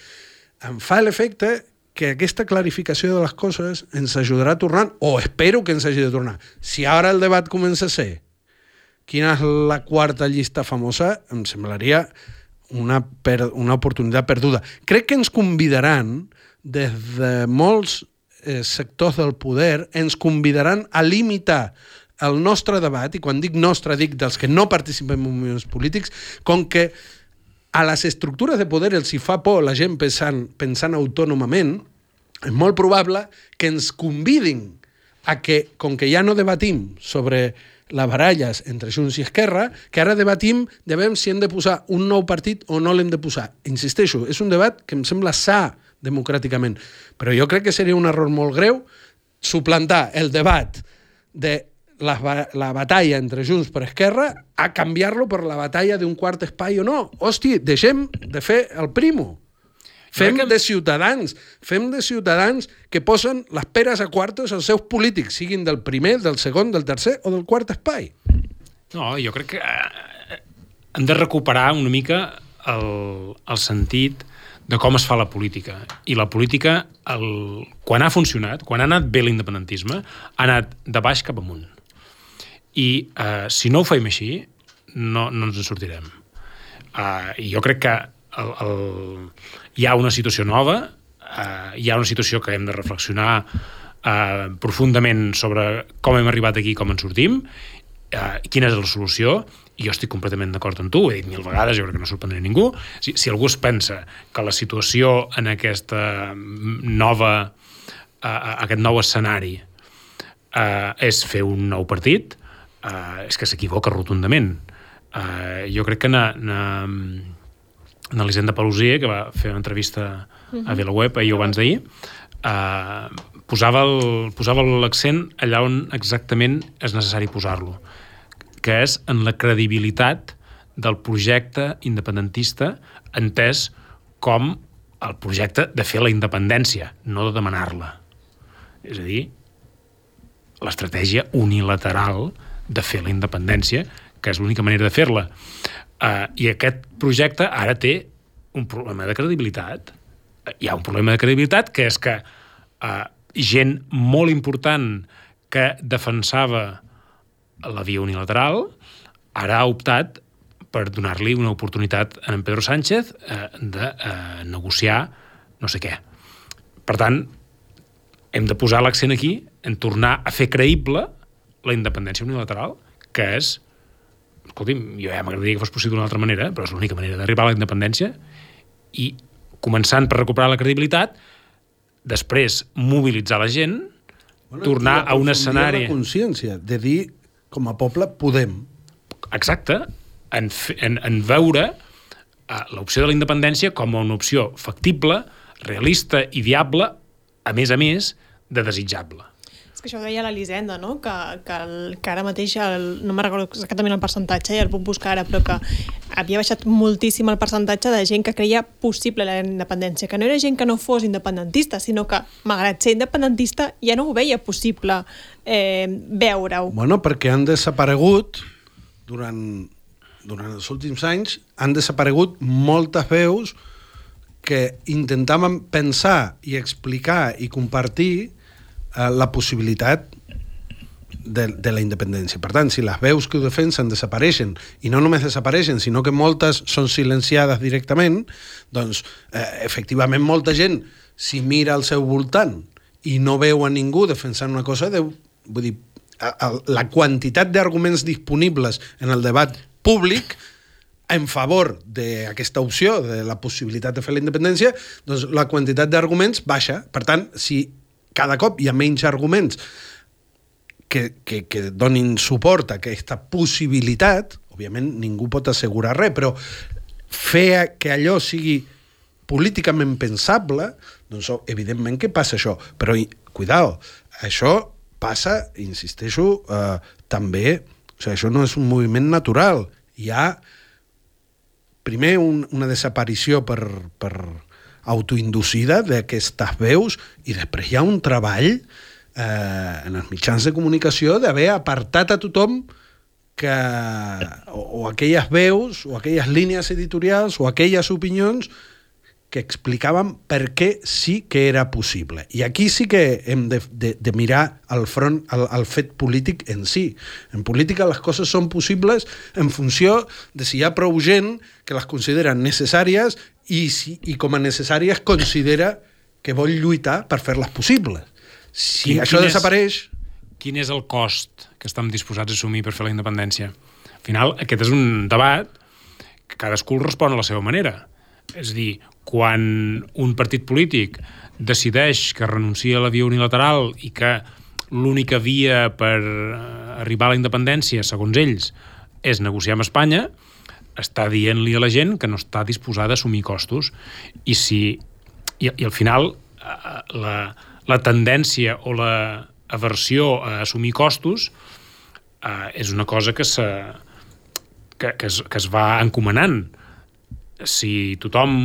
Em fa l'efecte que aquesta clarificació de les coses ens ajudarà a tornar, o espero que ens hagi de tornar. Si ara el debat comença a ser quina és la quarta llista famosa, em semblaria una, per, una oportunitat perduda. Crec que ens convidaran, des de molts eh, sectors del poder, ens convidaran a limitar el nostre debat, i quan dic nostre dic dels que no participem en moviments polítics, com que a les estructures de poder els hi fa por la gent pensant, pensant autònomament, és molt probable que ens convidin a que, com que ja no debatim sobre les baralles entre Junts i Esquerra, que ara debatim de veure si hem de posar un nou partit o no l'hem de posar. Insisteixo, és un debat que em sembla sa democràticament, però jo crec que seria un error molt greu suplantar el debat de la, la batalla entre Junts per Esquerra a canviar-lo per la batalla d'un quart espai o no. Hosti, deixem de fer el primo. Fem que- de ciutadans, fem de ciutadans que posen les peres a quartos als seus polítics, siguin del primer, del segon, del tercer o del quart espai. No, jo crec que eh, hem de recuperar una mica el, el sentit de com es fa la política. I la política, el, quan ha funcionat, quan ha anat bé l'independentisme, ha anat de baix cap amunt. I eh, si no ho fem així, no, no ens en sortirem. Uh, I jo crec que el, el, hi ha una situació nova, uh, hi ha una situació que hem de reflexionar uh, profundament sobre com hem arribat aquí com en sortim, uh, quina és la solució, i jo estic completament d'acord amb tu, ho he dit mil vegades, jo crec que no sorprendré ningú. Si, si algú es pensa que la situació en aquesta nova, uh, aquest nou escenari uh, és fer un nou partit, uh, és que s'equivoca rotundament. Uh, jo crec que na, na, na l'Hisenda que va fer una entrevista a VilaWeb ahir o abans d'ahir, uh, el- posava l'accent allà on exactament és necessari posar-lo, que és en la credibilitat del projecte independentista entès com el projecte de fer la independència, no de demanar-la. És a dir, l'estratègia unilateral de fer la independència, que és l'única manera de fer-la. Uh, I aquest projecte ara té un problema de credibilitat. Uh, hi ha un problema de credibilitat que és que uh, gent molt important que defensava la via unilateral ara ha optat per donar-li una oportunitat a en Pedro Sánchez eh, de eh, negociar no sé què. Per tant, hem de posar l'accent aquí en tornar a fer creïble la independència unilateral, que és escolti'm, jo ja m'agradaria que fos possible d'una altra manera, però és l'única manera d'arribar a la independència i començant per recuperar la credibilitat, després mobilitzar la gent, bueno, tornar a un escenari... en La consciència de dir, com a poble, podem. Exacte, en, en, en veure eh, l'opció de la independència com una opció factible, realista i viable, a més a més, de desitjable. Que això ho deia l'Elisenda, no? Que, que, el, que ara mateix, el, no me'n recordo exactament el percentatge, ja el puc buscar ara, però que havia baixat moltíssim el percentatge de gent que creia possible la independència, que no era gent que no fos independentista, sinó que, malgrat ser independentista, ja no ho veia possible eh, veure-ho. Bueno, perquè han desaparegut durant, durant els últims anys han desaparegut moltes veus que intentaven pensar i explicar i compartir la possibilitat de, de la independència. Per tant, si les veus que ho defensen desapareixen, i no només desapareixen, sinó que moltes són silenciades directament, doncs, eh, efectivament, molta gent, si mira al seu voltant i no veu a ningú defensant una cosa, deu, vull dir, a, a, la quantitat d'arguments disponibles en el debat públic en favor d'aquesta opció, de la possibilitat de fer la independència, doncs la quantitat d'arguments baixa. Per tant, si cada cop hi ha menys arguments que, que, que donin suport a aquesta possibilitat, òbviament ningú pot assegurar res, però fer que allò sigui políticament pensable, doncs evidentment que passa això. Però, cuidao, això passa, insisteixo, eh, també, o sigui, això no és un moviment natural. Hi ha, primer, un, una desaparició per, per autoinducida d'aquestes veus i després hi ha un treball eh, en els mitjans de comunicació d'haver apartat a tothom que, o, o aquelles veus, o aquelles línies editorials, o aquelles opinions que explicaven per què sí que era possible. I aquí sí que hem de, de, de mirar al front al, al fet polític en si. En política les coses són possibles en funció de si hi ha prou gent que les consideren necessàries i, si, i com a necessàries considera que vol lluitar per fer-les possibles. Si Quin- això quin és- desapareix... Quin és el cost que estem disposats a assumir per fer la independència? Al final, aquest és un debat que cadascú respon a la seva manera. És dir, quan un partit polític decideix que renuncia a la via unilateral i que l'única via per eh, arribar a la independència, segons ells, és negociar amb Espanya, està dient-li a la gent que no està disposada a assumir costos. I si i, i al final eh, la, la tendència o la aversió a assumir costos eh, és una cosa que, se, que, que, es, que es va encomanant. Si tothom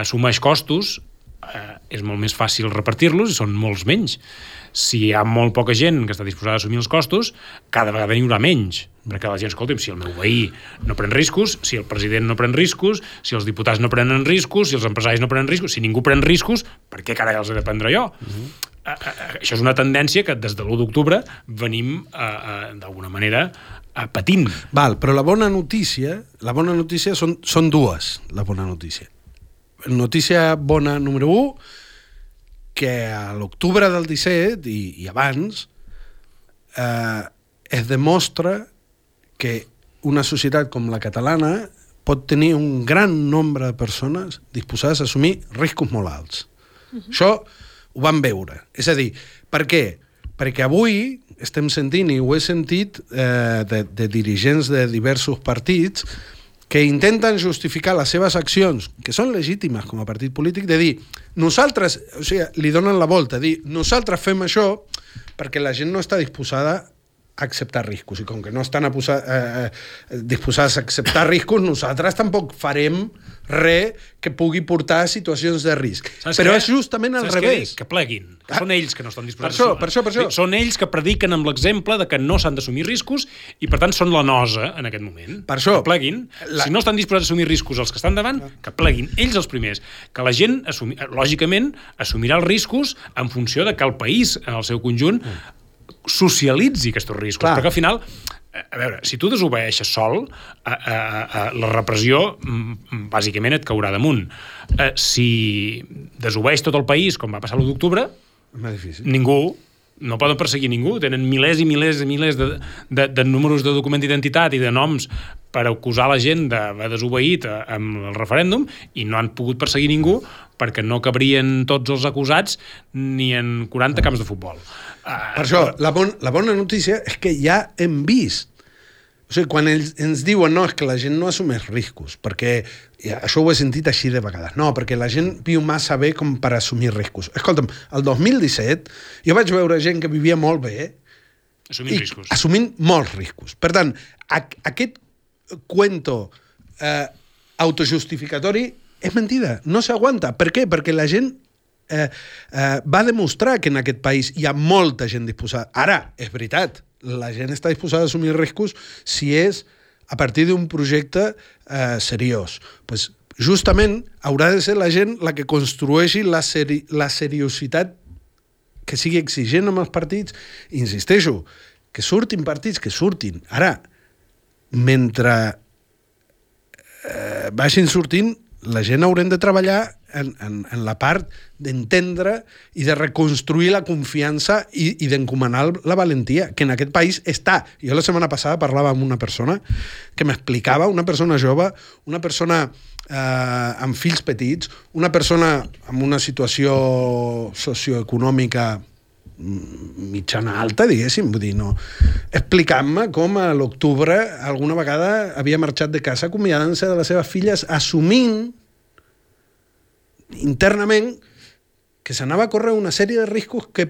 assumeix costos, eh, és molt més fàcil repartir-los i són molts menys. Si hi ha molt poca gent que està disposada a assumir els costos, cada vegada n'hi haurà menys. Perquè la gent, escolti'm, si el meu veí no pren riscos, si el president no pren riscos, si els diputats no prenen riscos, si els empresaris no prenen riscos, si ningú pren riscos, per què carai els he de prendre jo? Uh -huh. eh, eh, això és una tendència que des de l'1 d'octubre venim, eh, eh, d'alguna manera, eh, patint. Val, però la bona notícia, la bona notícia són, són dues, la bona notícia. Notícia bona número 1, que a l'octubre del 17 i, i abans eh, es demostra que una societat com la catalana pot tenir un gran nombre de persones disposades a assumir riscos molt alts. Uh -huh. Això ho vam veure. És a dir, per què? Perquè avui estem sentint, i ho he sentit eh, de, de dirigents de diversos partits, que intenten justificar les seves accions, que són legítimes com a partit polític, de dir, nosaltres, o sigui, li donen la volta, dir, nosaltres fem això perquè la gent no està disposada acceptar riscos, i com que no estan a posar, eh, eh, disposats a acceptar riscos, nosaltres tampoc farem res que pugui portar a situacions de risc. Saps Però què? és justament al Saps revés. Que pleguin. Que Ah. són ells que no estan disposats Per això, a per això, per això. Són ells que prediquen amb l'exemple de que no s'han d'assumir riscos i, per tant, són la nosa en aquest moment. Per això. Que pleguin. La-. Si no estan disposats a assumir riscos els que estan davant, que pleguin ells els primers. Que la gent, assumi... lògicament, assumirà els riscos en funció de que el país, en el seu conjunt, socialitzi aquests riscos. Clar. Perquè al final, eh, a veure, si tu desobeeixes sol, eh, eh, eh, la repressió mm, bàsicament et caurà damunt. Eh, si desobeeix tot el país, com va passar l'1 d'octubre, ningú no poden perseguir ningú, tenen milers i milers i milers de, de, de números de document d'identitat i de noms per acusar la gent d'haver desobeït eh, amb el referèndum i no han pogut perseguir ningú perquè no cabrien tots els acusats ni en 40 camps de futbol. Per això, la, bon, la bona notícia és que ja hem vist o sigui, quan ells ens diuen no, és que la gent no assumeix riscos, perquè això ho he sentit així de vegades. No, perquè la gent viu massa bé com per assumir riscos. Escolta'm, el 2017 jo vaig veure gent que vivia molt bé assumint i riscos. assumint molts riscos. Per tant, a, aquest cuento eh, autojustificatori és mentida, no s'aguanta. Per què? Perquè la gent eh, eh, va demostrar que en aquest país hi ha molta gent disposada. Ara, és veritat, la gent està disposada a assumir riscos si és a partir d'un projecte eh, seriós. Pues, justament haurà de ser la gent la que construeixi la, seri la seriositat que sigui exigent amb els partits. Insisteixo, que surtin partits, que surtin. Ara, mentre eh, vagin sortint, la gent haurem de treballar en, en, en la part d'entendre i de reconstruir la confiança i, i d'encomanar la valentia, que en aquest país està. Jo la setmana passada parlava amb una persona que m'explicava, una persona jove, una persona eh, amb fills petits, una persona amb una situació socioeconòmica mitjana alta, diguéssim, vull dir, no. Explicant-me com a l'octubre alguna vegada havia marxat de casa acomiadant-se de les seves filles, assumint internament que s'anava a córrer una sèrie de riscos que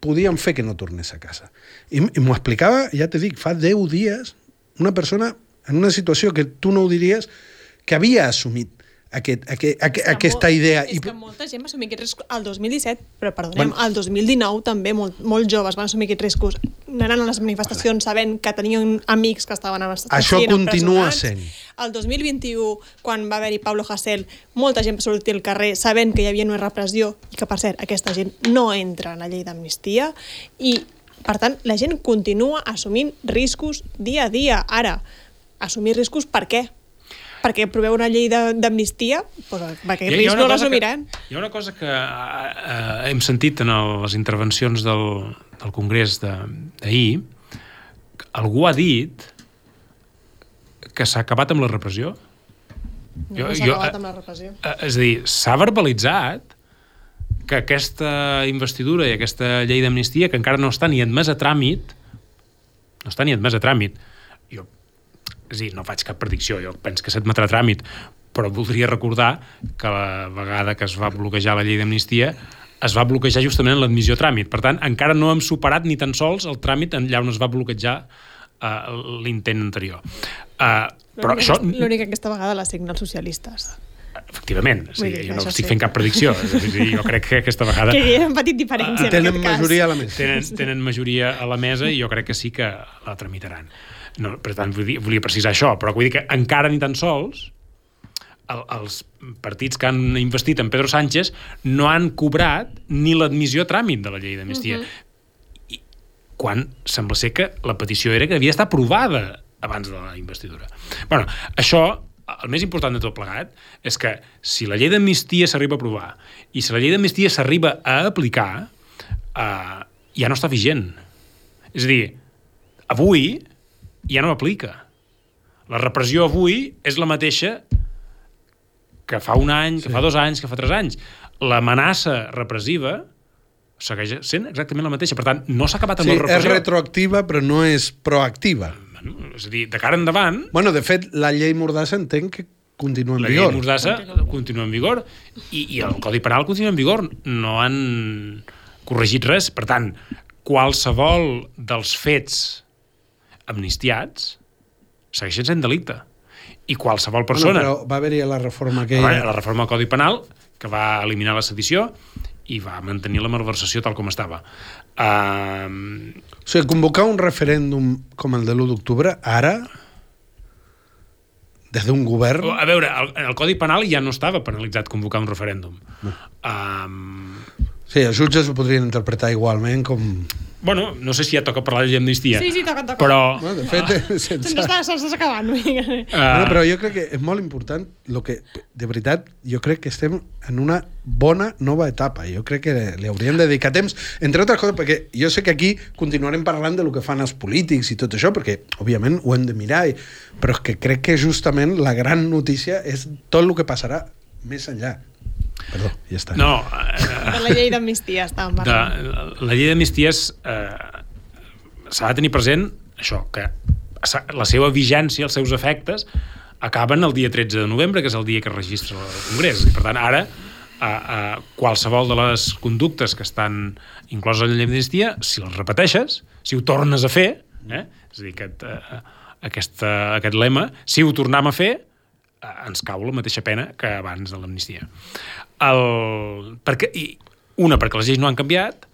podien fer que no tornés a casa. I, i m'ho explicava, ja te dic, fa 10 dies, una persona en una situació que tu no ho diries, que havia assumit aquest, aquest, aquest, aquesta molt, idea. És que molta gent va assumir aquests riscos al 2017, però perdonem, bueno, al 2019 també molt, molt joves van assumir aquests riscos. Anant a les manifestacions sabent que tenien amics que estaven a Això continua sent. El 2021, quan va haver-hi Pablo Hasél, molta gent va sortir al carrer sabent que hi havia una repressió i que, per cert, aquesta gent no entra en la llei d'amnistia i, per tant, la gent continua assumint riscos dia a dia. Ara, assumir riscos per què? Perquè proveu una llei d'amnistia, doncs, aquest risc no l'assumiran. Hi ha una cosa que uh, hem sentit en el, les intervencions del, del Congrés d'ahir, algú ha dit que s'ha acabat amb la repressió. No, jo, no s'ha acabat amb la repressió. Uh, és a dir, s'ha verbalitzat que aquesta investidura i aquesta llei d'amnistia, que encara no està ni admès a tràmit, no està ni admès a tràmit, jo és dir, no faig cap predicció, jo penso que s'admetrà tràmit, però voldria recordar que la vegada que es va bloquejar la llei d'amnistia es va bloquejar justament en l'admissió a tràmit. Per tant, encara no hem superat ni tan sols el tràmit allà on es va bloquejar uh, l'intent anterior. Uh, però això... L'única que aquesta vegada la signen els socialistes. Efectivament, sí, dir, jo no estic sí. fent cap predicció. jo crec que aquesta vegada... Que hi ha petit diferència tenen en aquest majoria cas. a la mesa. Tenen, tenen majoria a la mesa i jo crec que sí que la tramitaran. No, per tant, volia, volia precisar això, però vull dir que encara ni tan sols el, els partits que han investit en Pedro Sánchez no han cobrat ni l'admissió a tràmit de la llei d'amnistia. Uh -huh. I, quan sembla ser que la petició era que havia estat aprovada abans de la investidura. bueno, això, el més important de tot plegat, és que si la llei d'amnistia s'arriba a aprovar i si la llei d'amnistia s'arriba a aplicar, eh, ja no està vigent. És a dir, avui ja no aplica. La repressió avui és la mateixa que fa un any, que sí. fa dos anys, que fa tres anys. L'amenaça repressiva segueix sent exactament la mateixa. Per tant, no s'ha acabat amb sí, la repressió. és retroactiva, però no és proactiva. Bueno, és a dir, de cara endavant... Bueno, de fet, la llei Mordassa entenc que continua en la vigor. La llei Mordassa continua en vigor i, i el Codi Penal continua en vigor. No han corregit res. Per tant, qualsevol dels fets amnistiats segueixen sent delicte. I qualsevol persona... Bueno, però va haver-hi la reforma que... Va, la reforma del Codi Penal, que va eliminar la sedició i va mantenir la malversació tal com estava. Uh... O sigui, convocar un referèndum com el de l'1 d'octubre, ara, des d'un govern... A veure, el, el Codi Penal ja no estava penalitzat convocar un referèndum. No. Um... Sí, els jutges ho podrien interpretar igualment com Bueno, no sé si ja toca parlar d'amnistia. Sí, sí, toca, toca. Però... Bueno, de fet, ah. sense... Se'ns està, se acabant. Uh... Bueno, però jo crec que és molt important lo que, de veritat, jo crec que estem en una bona nova etapa. Jo crec que li hauríem de dedicar temps, entre altres coses, perquè jo sé que aquí continuarem parlant de lo que fan els polítics i tot això, perquè, òbviament, ho hem de mirar, i... però és que crec que justament la gran notícia és tot el que passarà més enllà. Perdó, ja està. No. Eh, de la llei d'amnistia estàvem parlant. De, la llei d'amnisties eh, s'ha de tenir present això, que la seva vigència, els seus efectes, acaben el dia 13 de novembre, que és el dia que es registra el Congrés. I, per tant, ara, a, a qualsevol de les conductes que estan incloses en la llei d'amnistia, si les repeteixes, si ho tornes a fer, eh? és a dir, aquest, eh, aquesta, aquest lema, si ho tornem a fer, eh, ens cau la mateixa pena que abans de l'amnistia. El, perquè, i, una, perquè les lleis no han canviat,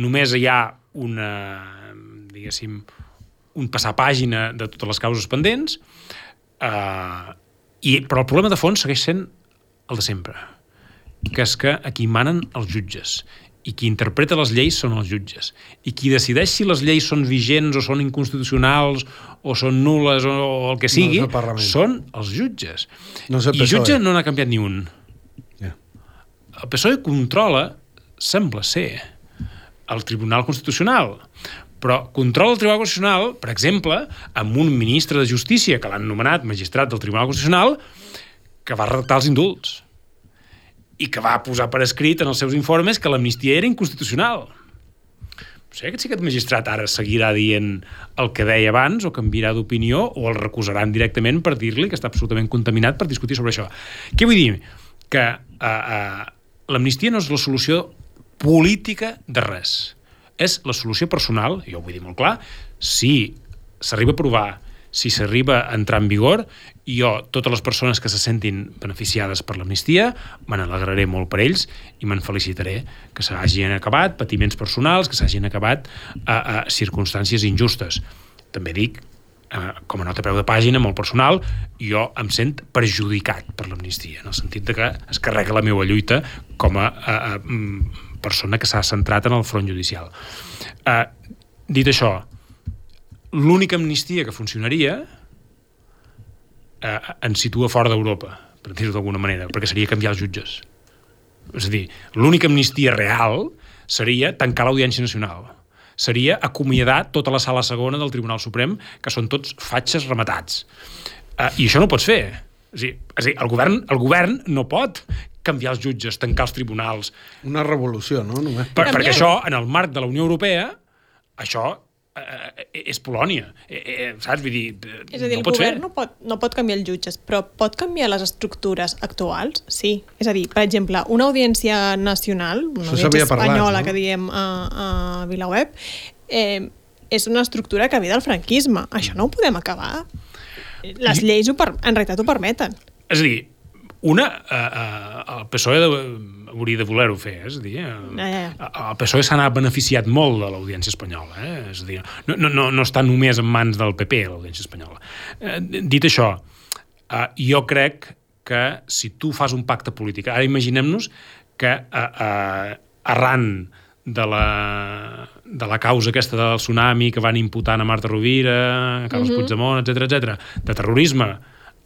només hi ha una, diguéssim, un passar pàgina de totes les causes pendents, eh, I, però el problema de fons segueix sent el de sempre, que és que aquí manen els jutges i qui interpreta les lleis són els jutges. I qui decideix si les lleis són vigents o són inconstitucionals o són nules o, o el que sigui, és el són els jutges. No el I PSOE. jutge no n'ha canviat ni un. Ja. El PSOE controla, sembla ser, el Tribunal Constitucional. Però controla el Tribunal Constitucional, per exemple, amb un ministre de Justícia que l'han nomenat magistrat del Tribunal Constitucional que va redactar els indults i que va posar per escrit en els seus informes que l'amnistia era inconstitucional. No sé, que aquest magistrat ara seguirà dient el que deia abans o canviarà d'opinió o el recusaran directament per dir-li que està absolutament contaminat per discutir sobre això. Què vull dir? Que uh, uh, l'amnistia no és la solució política de res. És la solució personal, jo ho vull dir molt clar, si s'arriba a aprovar, si s'arriba a entrar en vigor, jo, totes les persones que se sentin beneficiades per l'amnistia, me n'alegraré molt per ells i me'n felicitaré que s'hagin acabat patiments personals, que s'hagin acabat a, a circumstàncies injustes. També dic, eh, com a nota a peu de pàgina, molt personal, jo em sent perjudicat per l'amnistia, en el sentit de que es carrega la meva lluita com a, a, a persona que s'ha centrat en el front judicial. Eh, dit això, l'única amnistia que funcionaria eh, ens situa fora d'Europa, per dir-ho d'alguna manera, perquè seria canviar els jutges. És a dir, l'única amnistia real seria tancar l'Audiència Nacional. Seria acomiadar tota la sala segona del Tribunal Suprem, que són tots fatxes rematats. Eh, I això no pots fer. És a dir, és a dir el, govern, el govern no pot canviar els jutges, tancar els tribunals, Una revolució, no? Només. per, perquè això, en el marc de la Unió Europea, això eh, és Polònia. Eh, eh, saps? Vull dir, eh, És a dir, no el pots govern fer. no pot, no pot canviar els jutges, però pot canviar les estructures actuals? Sí. És a dir, per exemple, una audiència nacional, una Això audiència parlat, espanyola no? que diem a, a VilaWeb, eh, és una estructura que ve del franquisme. Això no ho podem acabar. Les lleis ho per, en realitat ho permeten. És a dir, una, eh, eh, el PSOE de, hauria de voler-ho fer, és a dir, eh, ja, ja. el PSOE s'ha beneficiat molt de l'audiència espanyola, eh? és a dir, no, no, no, està només en mans del PP, l'audiència espanyola. Eh, dit això, eh, jo crec que si tu fas un pacte polític, ara imaginem-nos que eh, eh, arran de la, de la causa aquesta del tsunami que van imputant a Marta Rovira, a Carles Mhm. Puigdemont, etc etc, de terrorisme,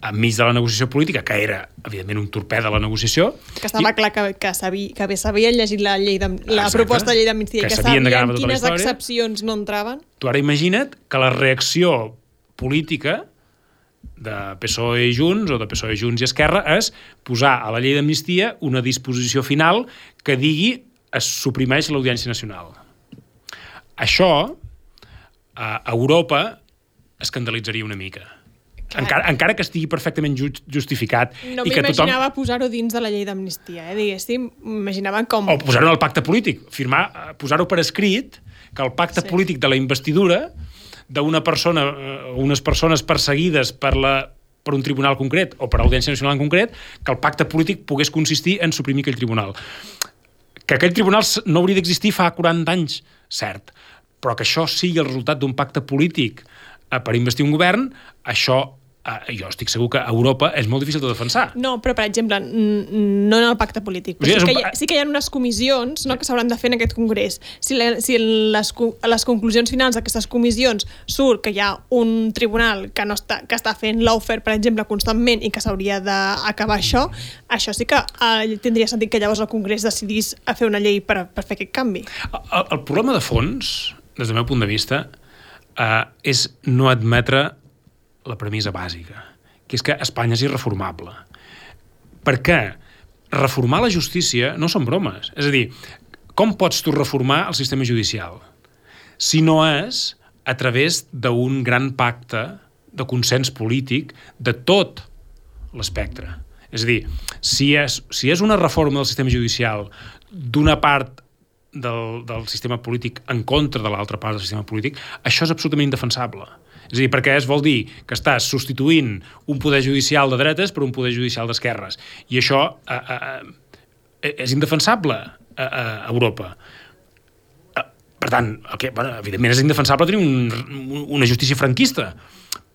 enmig de la negociació política, que era, evidentment, un torpè de la negociació. Que estava clar que, que, sabia, que bé s'havien llegit la, llei de, la Exacte. proposta de llei d'amnistia i Que que sabien sabien tota quines excepcions no entraven. Tu ara imagina't que la reacció política de PSOE i Junts, o de PSOE, Junts i Esquerra, és posar a la llei d'amnistia una disposició final que digui es suprimeix l'Audiència Nacional. Això, a Europa, escandalitzaria una mica. Encara, encara que estigui perfectament ju justificat No i que tothom... posar-ho dins de la llei d'amnistia, eh? diguéssim. M'imaginava com... o posar-ho en el pacte polític, firmar, eh, posar-ho per escrit, que el pacte Sí. polític de la investidura d'una persona, eh, unes persones perseguides per, la, per un tribunal concret o per l'Audiència Nacional en concret, que el pacte polític pogués consistir en suprimir aquell tribunal. Que aquell tribunal no hauria d'existir fa 40 anys, cert, però que això sigui el resultat d'un pacte polític eh, per investir un govern, això eh, jo estic segur que a Europa és molt difícil de defensar. No, però, per exemple, no en el pacte polític. O sigui, Però sí, un que hi ha, pa- sí que hi ha unes comissions no, que s'hauran de fer en aquest congrés. Si, la, si les, les conclusions finals d'aquestes comissions surt que hi ha un tribunal que, no està, que està fent l'ofer, per exemple, constantment i que s'hauria d'acabar això, això sí que eh, tindria sentit que llavors el congrés decidís a fer una llei per, per fer aquest canvi. El, el problema de fons, des del meu punt de vista, eh, és no admetre la premissa bàsica, que és que Espanya és irreformable. Per què? Reformar la justícia no són bromes. És a dir, com pots tu reformar el sistema judicial? Si no és a través d'un gran pacte de consens polític de tot l'espectre. És a dir, si és, si és una reforma del sistema judicial d'una part del, del sistema polític en contra de l'altra part del sistema polític, això és absolutament indefensable. És a dir, perquè es vol dir que estàs substituint un poder judicial de dretes per un poder judicial d'esquerres. I això eh, eh, és indefensable a, a Europa. Eh, Per tant, el que, bueno, evidentment és indefensable tenir un, una justícia franquista,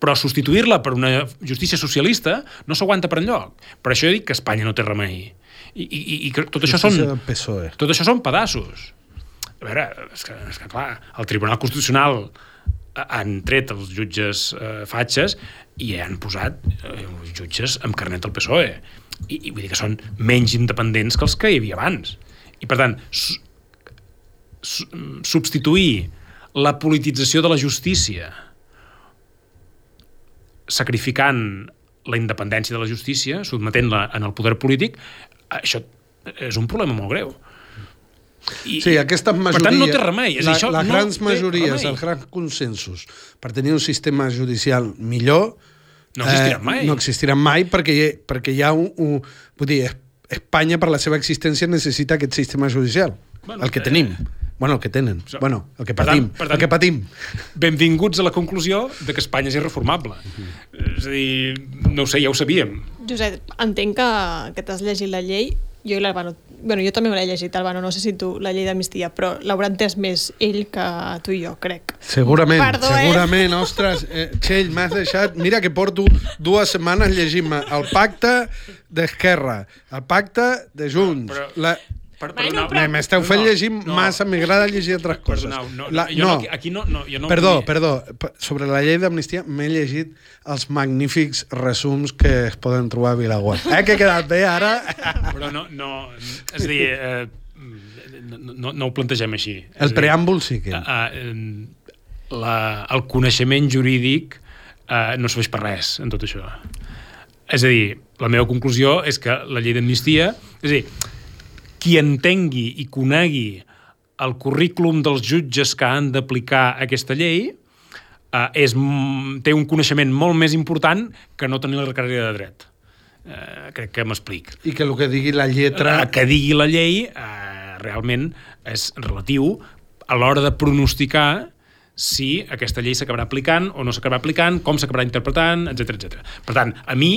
Però substituir-la per una justícia socialista no s'aguanta per enlloc. Per això he dit que Espanya no té remei. I, i, i- que tot això són... PSOE. Tot això són pedaços. A veure, és que, és que clar, el Tribunal Constitucional han tret els jutges eh, fatxes i han posat eh, uns jutges amb carnet del PSOE. I, I vull dir que són menys independents que els que hi havia abans. I per tant, su, su, substituir la politització de la justícia sacrificant la independència de la justícia, sotmetent-la en el poder polític, això és un problema molt greu. I, Sí, aquestes majories... Per tant, no té remei. És la, això les no grans té majories, remei. els grans consensos per tenir un sistema judicial millor No existiran mai. no existiran mai perquè, perquè hi ha un, un... Vull dir, Es- Espanya, per la seva existència, necessita aquest sistema judicial. Bueno, el que eh, tenim. Bueno, el que tenen. so- Bueno, el que per tant- patim. per tant- el que patim. Benvinguts a la conclusió de que Espanya és irreformable. És a dir, no ho sé, ja ho sabíem. Josep, entenc que, que t'has llegit la llei. Jo i l'Albano... Bueno, jo també me l'he llegit, Albano, no sé si tu, la llei d'amnistia, però l'haurà entès més ell que tu i jo, crec. Segurament, Perdó, eh? segurament, ostres, eh, Txell, m'has deixat... Mira que porto dues setmanes llegint-me el pacte d'Esquerra, el pacte de Junts, Però- la... Per, Bueno, Me- M'esteu fent llegir massa, m'agrada llegir altres coses. Perdoneu, no, La- jo no, aquí no, no, jo no perdó, volia- perdó. Sobre la llei d'amnistia m'he llegit els magnífics resums que es poden trobar a Vilaweb. Eh, que he quedat bé ara? [laughs] Però no, no, és a dir, eh, no, no, no ho plantegem així. El dir, preàmbul sí que... eh, eh, la, el coneixement jurídic eh, no serveix per res en tot això. És a dir, la meva conclusió és que la llei d'amnistia... És a dir, qui entengui i conegui el currículum dels jutges que han d'aplicar aquesta llei eh, és, m- té un coneixement molt més important que no tenir la carrera de dret. Eh, crec que m'explic. I que el que digui la lletra... El que digui la llei eh, realment és relatiu a l'hora de pronosticar si aquesta llei s'acabarà aplicant o no s'acabarà aplicant, com s'acabarà interpretant, etc etc. Per tant, a mi,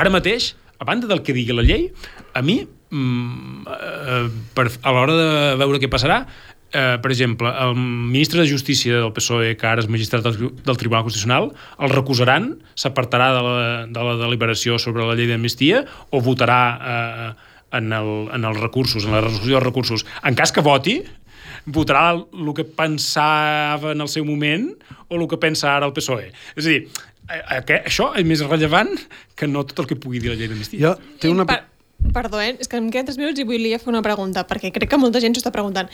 ara mateix, a banda del que digui la llei, a mi, mm, per, a l'hora de veure què passarà, eh, per exemple, el ministre de Justícia del PSOE, que ara és magistrat del, del Tribunal Constitucional, el recusaran, s'apartarà de, la, de la deliberació sobre la llei d'amnistia o votarà eh, en, el, en els recursos, en la resolució dels recursos. En cas que voti, votarà el que pensava en el seu moment o el que pensa ara el PSOE. És a dir, eh, eh, això és més rellevant que no tot el que pugui dir la llei d'amnistia. Jo té una... Per, perdó, eh? és que em queden 3 minuts i volia fer una pregunta, perquè crec que molta gent s'ho està preguntant.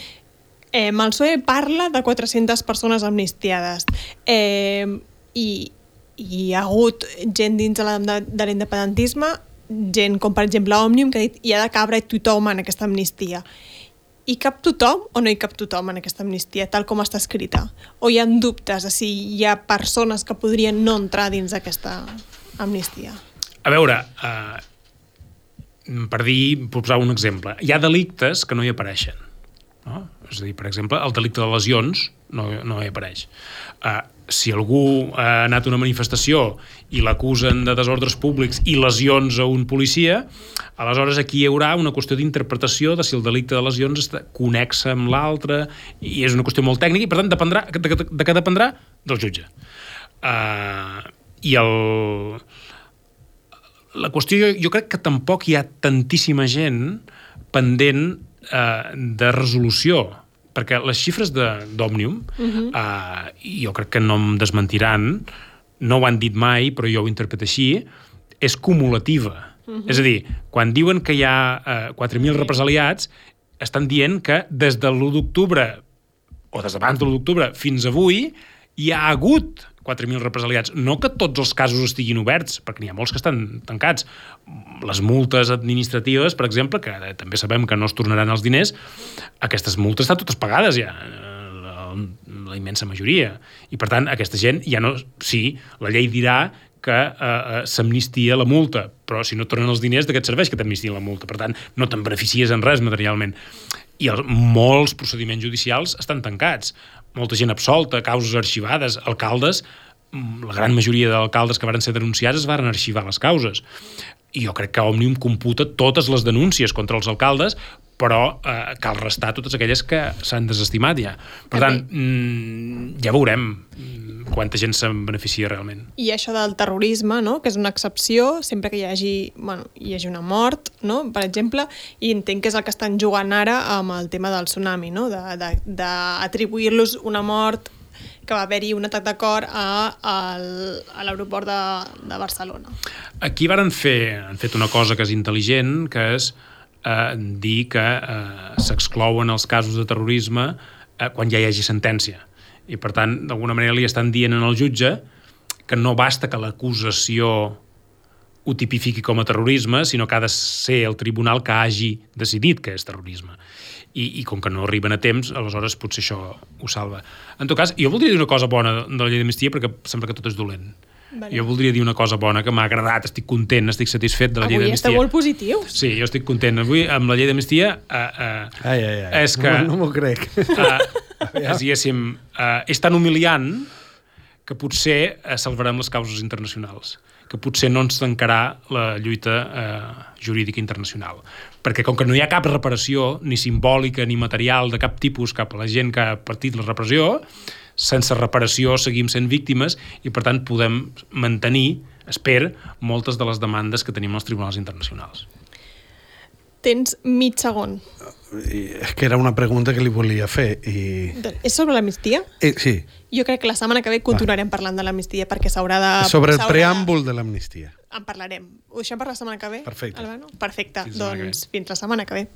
Eh, el PSOE parla de 400 persones amnistiades eh, i, i hi ha hagut gent dins de la- de l'independentisme, gent com per exemple Òmnium, que ha dit hi ha de cabre tothom en aquesta amnistia. Hi cap tothom o no hi cap tothom en aquesta amnistia, tal com està escrita? O hi ha dubtes de si hi ha persones que podrien no entrar dins d'aquesta amnistia? A veure, eh, per dir, posar un exemple, hi ha delictes que no hi apareixen. No? És a dir, per exemple, el delicte de lesions no, no hi apareix. Uh, si algú ha anat a una manifestació i l'acusen de desordres públics i lesions a un policia, aleshores aquí hi haurà una qüestió d'interpretació de si el delicte de lesions està connexa amb l'altre i és una qüestió molt tècnica i per tant dependrà, de, de, de què dependrà? Del jutge. Uh, I el, la qüestió, jo crec que tampoc hi ha tantíssima gent pendent eh, de resolució, perquè les xifres d'Òmnium, uh -huh. eh, jo crec que no em desmentiran, no ho han dit mai, però jo ho interpreto així, és cumulativa. Uh -huh. És a dir, quan diuen que hi ha eh, 4.000 represaliats, estan dient que des de l'1 d'octubre o des d'abans de l'1 d'octubre fins avui hi ha hagut 4.000 represaliats. No que tots els casos estiguin oberts, perquè n'hi ha molts que estan tancats. Les multes administratives, per exemple, que també sabem que no es tornaran els diners, aquestes multes estan totes pagades ja, la, immensa majoria. I, per tant, aquesta gent ja no... Sí, la llei dirà que eh, eh, s'amnistia la multa, però si no tornen els diners, de què et serveix que t'amnistien la multa? Per tant, no te'n beneficies en res materialment. I el, molts procediments judicials estan tancats. Molta gent absolta, causes arxivades, alcaldes, mm, la gran majoria d'alcaldes que varen ser denunciats es varen arxivar les causes. I jo crec que Òmnium computa totes les denúncies contra els alcaldes, però eh, cal restar totes aquelles que s'han desestimat ja. Per També. tant, mm, ja veurem quanta gent se'n beneficia realment. I això del terrorisme, no? que és una excepció, sempre que hi hagi, bueno, hi hagi una mort, no? per exemple, i entenc que és el que estan jugant ara amb el tema del tsunami, no? d'atribuir-los una mort que va haver-hi un atac de cor a, a, l'aeroport de, de Barcelona. Aquí varen fer, han fet una cosa que és intel·ligent, que és eh, dir que eh, s'exclouen els casos de terrorisme eh, quan ja hi hagi sentència. I, per tant, d'alguna manera li estan dient al jutge que no basta que l'acusació ho tipifiqui com a terrorisme, sinó que ha de ser el tribunal que hagi decidit que és terrorisme. I, i com que no arriben a temps, aleshores potser això ho salva. En tot cas, jo voldria dir una cosa bona de la llei d'amnistia perquè sembla que tot és dolent. Vale. Jo voldria dir una cosa bona que m'ha agradat, estic content, estic satisfet de la llei Avui d'amnistia. està molt positiu. Sí, jo estic content. Avui, amb la llei d'amnistia, uh, uh, Ai, ai, ai. és que... No, no m'ho crec. uh, és, diguéssim, uh, és tan humiliant que potser uh, salvarem les causes internacionals que potser no ens tancarà la lluita eh, jurídica internacional. Perquè com que no hi ha cap reparació, ni simbòlica ni material de cap tipus cap a la gent que ha patit la repressió, sense reparació seguim sent víctimes i per tant podem mantenir, espero, moltes de les demandes que tenim als tribunals internacionals. Tens mig segon. I és que era una pregunta que li volia fer. I... És sobre l'amnistia? Eh, sí, Jo crec que la setmana que ve continuarem parlant de l'amnistia perquè s'haurà de... sobre el preàmbul de l'amnistia. En parlarem. Ho deixem per la setmana que ve? Perfecte. Albano? Perfecte. Fins la setmana que doncs fins la setmana que ve.